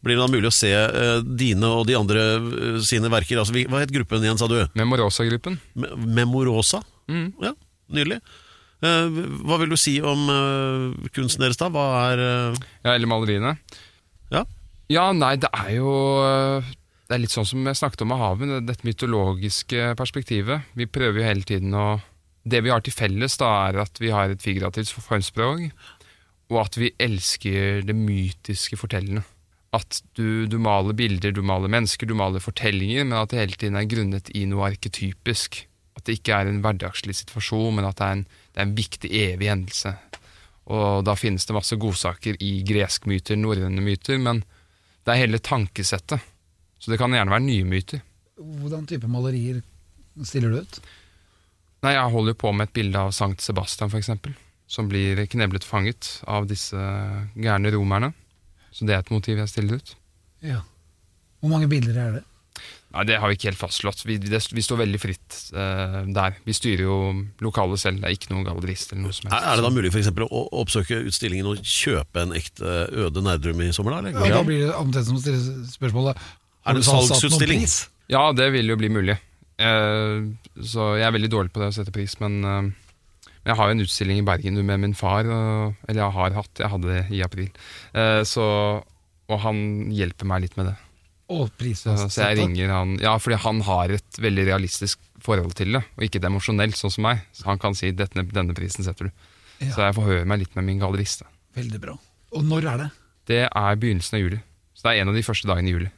Speaker 5: blir det da mulig å se uh, dine og de andre uh, sine verker. Altså, vi- hva het gruppen igjen, sa du?
Speaker 7: Memorosa-gruppen.
Speaker 5: Me- Memorosa?
Speaker 7: Mm.
Speaker 5: Ja, nydelig. Uh, hva vil du si om kunsten deres, da? Hva er
Speaker 7: Ja, eller maleriene.
Speaker 5: Ja?
Speaker 7: Ja, nei, det er jo Det er litt sånn som jeg snakket om med havet, dette mytologiske perspektivet. Vi prøver jo hele tiden å Det vi har til felles, da, er at vi har et figurativt formspråk, og at vi elsker det mytiske fortellende. At du, du maler bilder, du maler mennesker, du maler fortellinger, men at det hele tiden er grunnet i noe arketypisk. At det ikke er en hverdagslig situasjon, men at det er en, det er en viktig, evig hendelse. Og da finnes det masse godsaker i greske myter, norrøne myter, men det er hele tankesettet. Så det kan gjerne være nye myter.
Speaker 4: Hvordan type malerier stiller du ut?
Speaker 7: Nei, jeg holder jo på med et bilde av Sankt Sebastian, for eksempel, som blir kneblet fanget av disse gærne romerne. Så det er et motiv jeg stiller ut.
Speaker 4: Ja. Hvor mange bilder er det?
Speaker 7: Nei, Det har vi ikke helt fastslått. Vi, det, vi står veldig fritt uh, der. Vi styrer jo lokalet selv, det er ikke noen gallerist eller noe som
Speaker 5: er,
Speaker 7: helst.
Speaker 5: er det da mulig for eksempel, å oppsøke utstillingen og kjøpe en ekte Øde Nerdrum i sommer? da?
Speaker 4: Ja, Da blir det omtrent som å stille spørsmålet
Speaker 5: Er det salgsutstilling?
Speaker 7: Ja, det vil jo bli mulig. Eh, så jeg er veldig dårlig på det å sette pris, men eh, jeg har jo en utstilling i Bergen med min far, eller jeg har hatt, jeg hadde det i april. Eh, så, og han hjelper meg litt med det.
Speaker 4: Og
Speaker 7: Så, så jeg ringer han Ja, fordi han har et veldig realistisk forhold til det, og ikke et emosjonelt, sånn som meg. Så han kan si denne, 'denne prisen setter du'.
Speaker 4: Ja.
Speaker 7: Så jeg forhører meg litt med min gallerist.
Speaker 4: Veldig bra. Og når er det?
Speaker 7: Det er begynnelsen av juli. Så det er en av de første dagene i juli.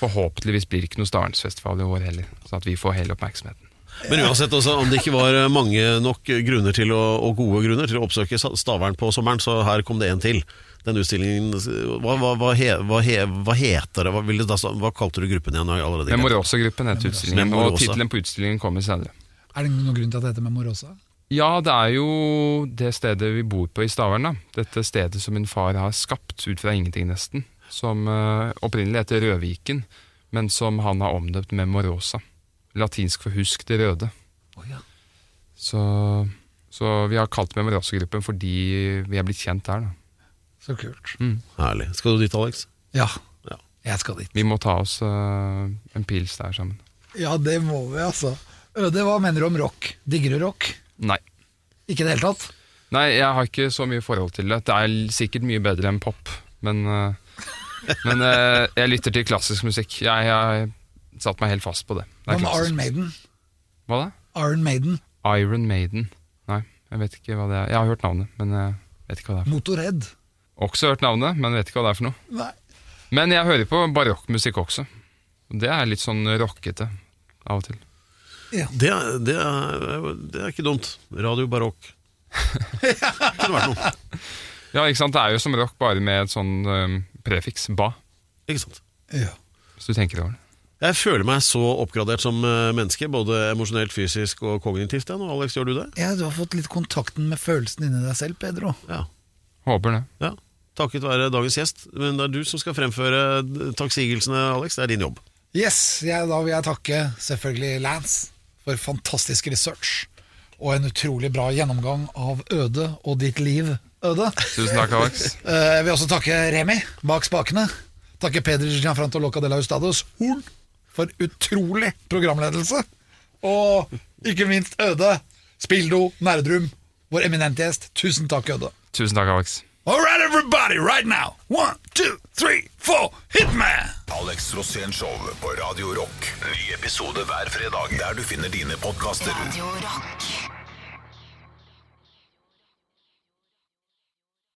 Speaker 7: Forhåpentligvis blir det ikke noe Starensfestival i år heller, sånn at vi får hele oppmerksomheten.
Speaker 5: Men uansett, også, om det ikke var mange nok grunner til å, og gode grunner til å oppsøke Stavern på sommeren, så her kom det en til. Den utstillingen Hva, hva, hva, he, hva, he, hva heter det? Hva, vil det da, hva kalte du gruppen igjen? Allerede.
Speaker 7: Memorosa-gruppen heter utstillingen, og tittelen på utstillingen kommer senere.
Speaker 4: Er det noen grunn til at det heter Memorosa?
Speaker 7: Ja, det er jo det stedet vi bor på i Stavern. da. Dette stedet som min far har skapt ut fra ingenting, nesten. Som eh, opprinnelig heter Rødviken, men som han har omdøpt Memorosa. Latinsk for 'husk det røde'.
Speaker 4: Oh, ja.
Speaker 7: Så, så vi har kalt Memorosa-gruppen fordi vi er blitt kjent der. da.
Speaker 4: Så kult.
Speaker 5: Herlig. Skal du dit, Alex?
Speaker 4: Ja,
Speaker 5: Ja.
Speaker 4: jeg skal dit.
Speaker 7: Vi må ta oss uh, en pils der sammen.
Speaker 4: Ja, det må vi, altså. Øde, hva mener du om rock? Digger du rock?
Speaker 7: Nei.
Speaker 4: Ikke i det hele tatt?
Speaker 7: Nei, jeg har ikke så mye forhold til det. Det er sikkert mye bedre enn pop, men, eh, men uh, jeg lytter til klassisk musikk. Jeg har satt meg helt fast på det. det
Speaker 4: Hva med Iron. Maiden?
Speaker 7: Hva da?
Speaker 4: Iron Maiden,
Speaker 7: Iron Maiden. Nei, jeg vet ikke hva det er. Jeg har hørt navnet, men jeg vet ikke hva det er.
Speaker 4: Motorhead.
Speaker 7: Også hørt navnet, men vet ikke hva det er for noe.
Speaker 4: Nei.
Speaker 7: Men jeg hører på barokkmusikk også. Det er litt sånn rockete av og til.
Speaker 5: Det, er- det, er, det er ikke dumt. Radio Barokk. [laughs] Kunne vært noe.
Speaker 7: Ja, ikke sant? Det er jo som rock, bare med et sånn eh, prefiks ba,
Speaker 5: Ikke sant?
Speaker 4: Ja.
Speaker 7: hvis du tenker over det.
Speaker 5: Jeg føler meg så oppgradert som eh, menneske, både emosjonelt, fysisk og kognitivt. Ja, nå, Alex, gjør du det?
Speaker 4: ja, du har fått litt kontakten med følelsen inni deg selv, Pedro.
Speaker 5: Ja.
Speaker 7: Håper det.
Speaker 5: ja. Takket være dagens gjest. Men det er du som skal fremføre takksigelsene, Alex. Det er din jobb.
Speaker 4: Yes, jeg, da vil jeg takke selvfølgelig Lance for fantastisk research. Og en utrolig bra gjennomgang av Øde og ditt liv, Øde.
Speaker 7: Tusen takk, Alex. [laughs]
Speaker 4: Eh, Jeg vil også takke Remi bak spakene. Takke Peder Gianfranto Loca de la Hustados Horn for utrolig programledelse. Og ikke minst Øde, Spildo Nerdrum, vår eminente gjest. Tusen takk, Øde.
Speaker 7: Tusen takk, Alex.
Speaker 4: All right, everybody, right now. One, two, three, four, hit me!
Speaker 6: Alex Rosén Show på Radio Rock. Ny episode hver fredag der du finner dine podkaster.
Speaker 8: Radio Rock.